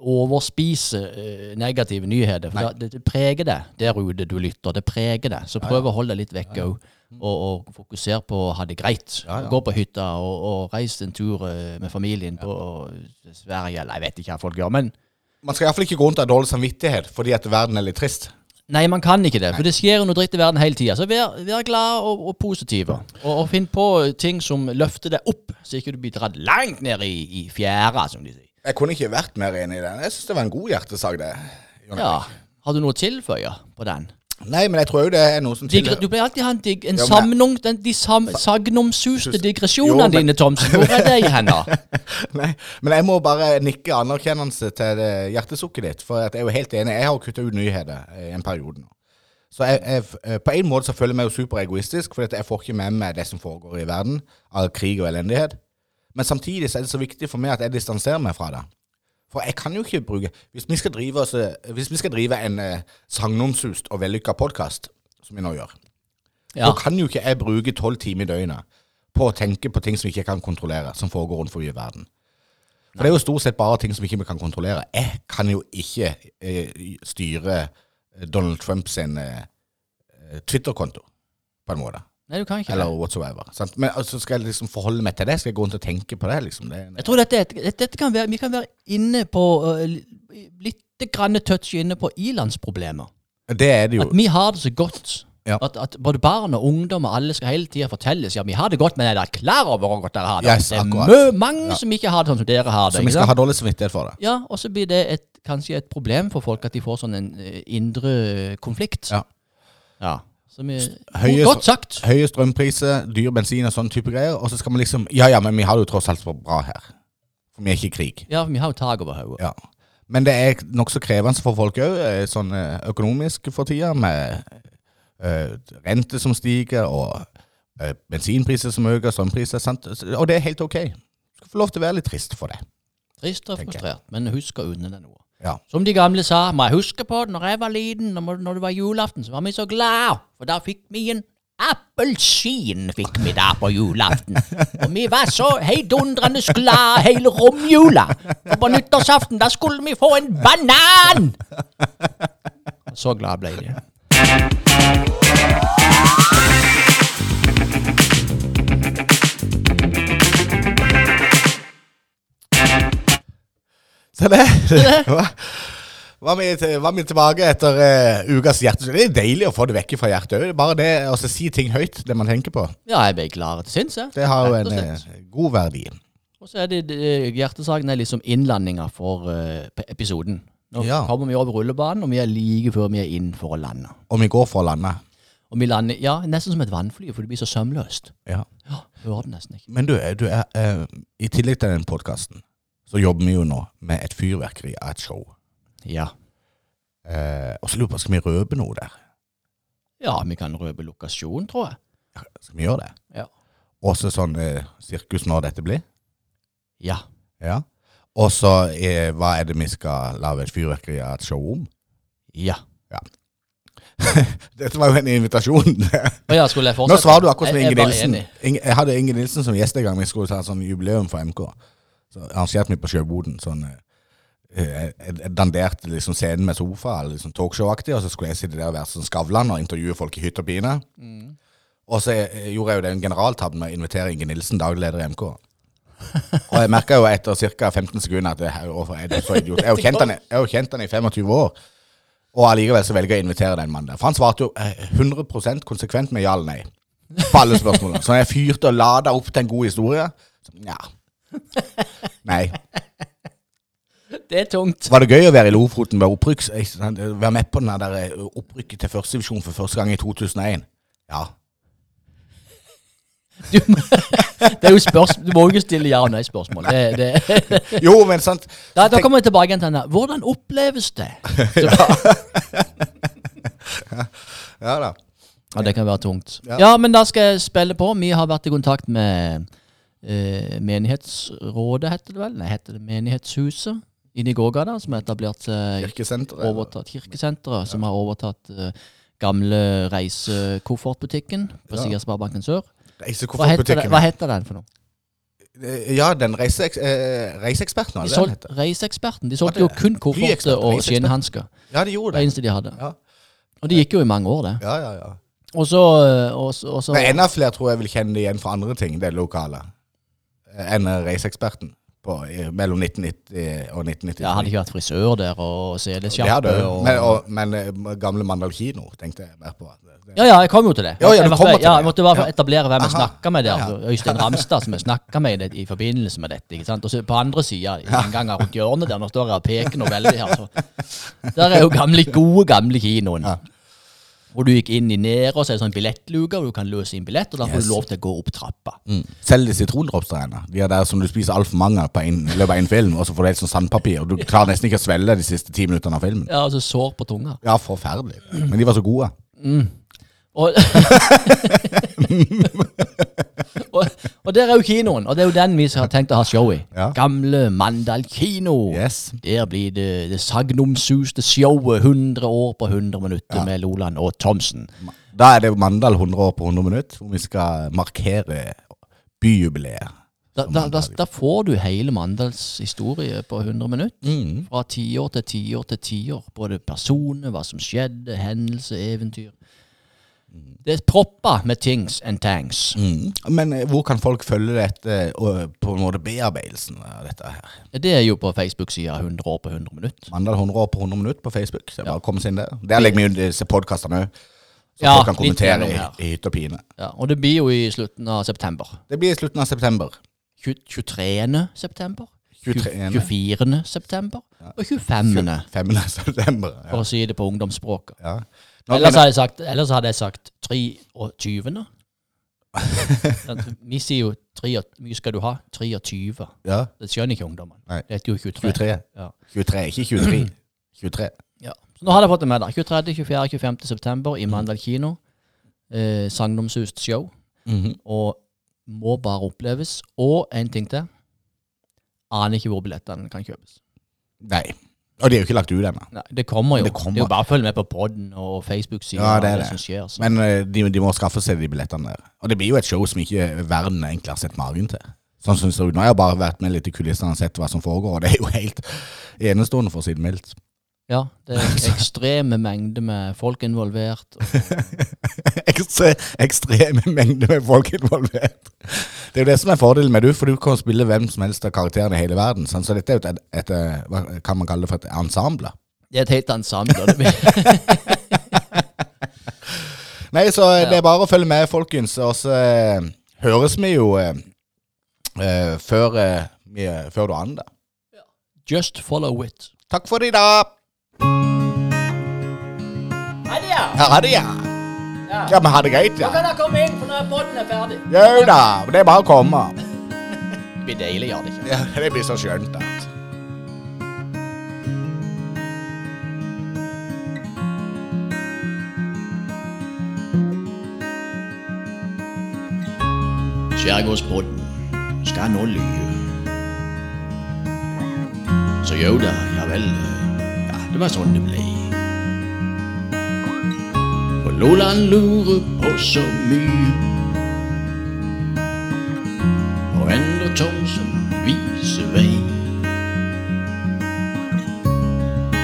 overspise eh, negative nyheter. For det, det preger deg der ute du lytter. Det preger deg. Så prøv å holde deg litt vekk òg. Og, og fokusere på å ha det greit. Ja, ja. Gå på hytta og, og reise en tur eh, med familien på Sverige, eller jeg vet ikke hva folk gjør. Men Man skal iallfall ikke gå rundt av dårlig samvittighet fordi at verden er litt trist. Nei, man kan ikke det. For det skjer jo noe dritt i verden hele tida. Så vær, vær glad og, og positiv. Og, og finn på ting som løfter deg opp, så ikke du blir dratt langt ned i, i fjæra, som de sier. Jeg kunne ikke vært mer enig i den. Jeg syns det var en god hjertesak, det. Jon Ja. Har du noe å tilføye på den? Nei, men jeg tror jo det er noe som Digre, du pleier alltid ha en, dig, en Ja, samnung, den, de sam, sagnomsuste digresjonene Jo, dine, Thomsen. Hvor er det hen? Nei, men jeg må bare nikke anerkjennelse til hjertesukket ditt. For at jeg er jo helt enig. Jeg har kutta ut nyheter i en periode nå. Så jeg, jeg, eh, på en måte så føler jeg meg jo superegoistisk, for at jeg får ikke med meg det som foregår i verden av krig og elendighet. Men samtidig så er det så viktig for meg at jeg distanserer meg fra det. For jeg kan jo ikke bruke Hvis vi skal drive, oss, eh, hvis vi skal drive en eh, sagnomsust og vellykka podkast, som vi nå gjør, Ja. da kan jo ikke jeg bruke tolv timer i døgnet på å tenke på ting som vi ikke kan kontrollere, som foregår rundt forbi verden. For det er jo stort sett bare ting som ikke vi kan kontrollere. Jeg kan jo ikke eh, styre eh, Donald Trumps sin, eh, Twitter-konto, på en måte. Nei, du kan ikke Eller whatsoever. Sant? Men altså, skal jeg liksom forholde meg til det? Skal jeg gå rundt og tenke på det? liksom? Det, Jeg tror dette, er et- dette, kan være, Vi kan være inne på uh, litt grann touch inne på ilandsproblemer. det er det jo. At vi har det så godt. Ja. At, at både barn og ungdom og alle skal hele tida fortelles ja, vi har det godt, men er dere klar over hvor godt dere har det? Yes, det er akkurat. mø, mange Ja. som ikke har det sånn som dere har det. Så vi ikke skal sant? ha dårlig samvittighet for det. Ja, og så blir det et, kanskje et problem for folk at de får sånn en eh, indre konflikt. Ja. Ja. Høye- godt sagt. Høye strømpriser, dyr bensin og sånne type greier. Og så skal man liksom Ja ja, men vi har det jo tross alt så bra her. For vi er ikke i krig. Ja, for vi har jo tak over hodet. Ja. Men det er nokså krevende for folk òg, sånn eh, økonomisk for tida, med eh, rente som stiger, og eh, bensinpriser som øker, strømpriser. Sant? Og det er helt ok. Du skal få lov til å være litt trist for det. Trist og frustrert, men husk å unne deg noe. Ja. Som de gamle sa, må jeg huske på det når jeg var liten, når, når det var julaften, så var vi så glad, for da fikk vi en appelsin fikk vi da på julaften. Og vi var så heidundrende glad hele romjula. Og på nyttårsaften, da skulle vi få en banan! Så glad ble de. Så det var, var, vi, til- var vi tilbake etter uh, ukas hjerte. Det er deilig å få det vekk fra hjertet òg. Bare det å si ting høyt, det man tenker på, Ja, jeg ble klar til sinns, jeg. det har jo en eh, god verdi. Og så er det eh, hjertesaken er liksom innlandinga for uh, episoden. Nå Ja. kommer vi over rullebanen, og vi er like før vi er inn for å lande. Og vi går for å lande. Og vi lander ja, nesten som et vannfly, for det blir så sømløst. Ja. Ja, hører det nesten ikke. Men du, du er, i tillegg til den podkasten, så jobber vi jo nå med et fyrverkeri av et show. Ja. Eh, og så lurer jeg på, skal vi røpe noe der? ja, vi kan røpe lokasjon, tror jeg. Skal vi gjøre det? Ja. Også sånn eh, sirkus når dette blir? Ja. Ja. Og så eh, hva er det vi skal lage et fyrverkeri av et show om? Ja. ja. Dette var jo en invitasjon. Ja, skulle jeg fortsette? Nå svarer du akkurat som Inge Nilsen. Jeg hadde Inge Nilsen som gjest en gang vi skulle ta sånn jubileum for MK. Så arrangerte vi på Sjøboden sånn eh, Jeg jeg danderte liksom scenen med sofa, liksom talkshow-aktig, og så skulle jeg sitte der og være sånn Skavlan og intervjue folk i hytt og pine. Mm. Og så eh, gjorde jeg jo det en generaltabbe med å invitere Inge Nilsen, daglig leder i MK. Og jeg merka jo etter ca. 15 sekunder at det her, hvorfor er det så idiot? Jeg har jo kjent han i- jeg har jo kjent han i 25 år. Og allikevel så velger jeg å invitere den mannen der. For han svarte jo eh, 100% konsekvent med ja eller nei. På alle spørsmålene. Så jeg fyrte og lada opp til en god historie så, Ja. Nei. Det er tungt. Var det gøy å være i Lofoten med opprykk? Være med på den der eh, opprykket til førstedivisjon for første gang i 2001? Ja. Du, det er jo spørsmål, du må jo ikke stille ja- og nei-spørsmål. Det, det, Jo, men sant da, da kommer jeg tilbake igjen til denne. Hvordan oppleves det? Ja da. Ja, det kan være tungt. Ja. Ja, men da skal jeg spille på. Vi har vært i kontakt med eh, Menighetsrådet, heter det vel? Nei, heter det Menighetshuset inne i gågata, som har etablert seg Kirkesenteret. overtatt Kirkesenteret, som har overtatt eh, gamle reisekoffertbutikken på Ja. siden av Sparebanken Sør. Hva Reisekoffertbutikken. hva heter den for noe? Eh, Ja, den reiseeks, eh, reiseeksperten, De heter? Reiseeksperten. De solgte jo kun kofferter og skinnhansker. Ja, de gjorde det det. eneste de hadde. Ja. Og det gikk jo i mange år, det. Ja, ja, ja. Og så, eh, og og så Men enda flere tror jeg vil kjenne det igjen fra andre ting, det lokale, eh, enn reiseeksperten på, mellom 1990 og 1993. ja, Hadde ikke vært frisør der og selesjappe Men, og, men eh, gamle Mandal kino tenkte jeg mer på. Det- Ja, ja, jeg kom jo til det. Ja, ja, jeg, kommer til ja, jeg måtte bare etablere hvem jeg snakka med der. Øystein Ramstad, som jeg snakka med i, det, i forbindelse med dette. ikke sant? Og så på andre sida, en gang rundt hjørnet der, nå står jeg og peker noe veldig her. Så. Der er jo gamle, gode, gamle kinoen. Hvor du gikk inn i nede, og så er det sånn billettluke, hvor du kan løse inn billett, og da får Yes. du lov til å gå opp trappa. Mm. Selv de sitrondropsdreiene. De er der som du spiser altfor mange på en, i løpet av en film, og så får du helt sånn sandpapir, og du klarer nesten ikke å svelge de siste ti minuttene av filmen. Ja, altså sår på tunga. Ja, forferdelig. Men de var så gode. Og, og, og der er jo kinoen, og det er jo den vi har tenkt å ha show i. Ja. Gamle Mandal kino. Yes. Der blir det det sagnomsuste showet 100 år på 100 minutter med Loland og Thomsen. Da er det Mandal 100 år på 100 minutter, hvor vi skal markere byjubileet. Da, da, da, da får du hele Mandals historie på 100 minutter. Mm. Fra tiår til tiår til tiår. Både personer, hva som skjedde, hendelse, eventyr. Det er proppa med things and tanks. Mm. Men eh, hvor kan folk følge dette, og på en måte bearbeidelsen av dette her? Det er jo på Facebook-sida 100 år på 100 minutter. Mandal 100 år på 100 minutter på Facebook. Så det er bare å komme seg inn der. Der legger vi ut disse podkastene òg. Så Ja, folk kan litt kommentere gjennom i, her. i hytt og pine. Ja, og det blir jo i slutten av september. Det blir i slutten av september. 20 23. september. 23. 24. september. Og 25. 5. september. Ja. for å si det på ungdomsspråket. ja. Ellers hadde jeg sagt, ellers hadde jeg sagt 23. Vi sier jo 3, Hvor mye skal du ha? 23. ja. Det skjønner ikke ungdommen. Nei. Det heter jo 23. 23. Ja. 23, ikke 23. 23. Ja. Så nå hadde jeg fått det med. da. 23., 24., 25. september i Mandal kino. Eh, Sagnomsust show. Mhm. Og må bare oppleves. Og en ting til. Aner ikke hvor billettene kan kjøpes. Nei. Og de er jo ikke lagt ut ennå. Nei, Det kommer jo. Det Det, er jo bare å følge med på podden og Facebook-sida. Ja, det er det. som skjer. Så. Men eh, de, de må skaffe seg de billettene der. Og det blir jo et show som ikke verden egentlig har sett magen til. Sånn synes ut Nå har jeg bare vært med litt i kulissene og sett hva som foregår, og det er jo helt enestående, for å si det mildt. Ja, det er ekstreme mengder med folk involvert. Ekstre, ekstreme mengder med folk involvert. Det er jo det som er fordelen med du, for du kan spille hvem som helst av karakterene i hele verden. Sånn, så dette er jo et, et, et, hva kan man kalle det for et ensemble. det er et helt ensemble. det Nei, så det er bare å følge med, folkens. Og så eh, høres vi jo eh, eh, før, eh, før du aner det. Just follow it. Takk for i dag. Adja! Ja, ha det, ja. Ja, men ha det greit, ja. Nå kan dere komme inn, for når båten er ferdig. Jo da, det er bare å komme. Det blir deilig, gjør det ikke? Ja, det blir så skjønt da. Skjærgårdsbåten skal nå lyve. Så jo da, ja vel. Det var sånn det ble. For Loland lurer på så mye. Og Endre Thomsen viser vei.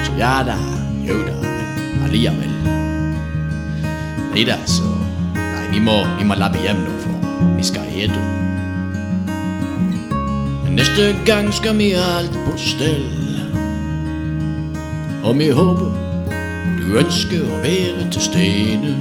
Så ja da, jo da, men alliavel. Nei da, så Nei, vi må, vi må lappe hjem nå, for vi skal ete. Neste gang skal vi ha alt på stell. Og vi håper du ønsker å være til stede.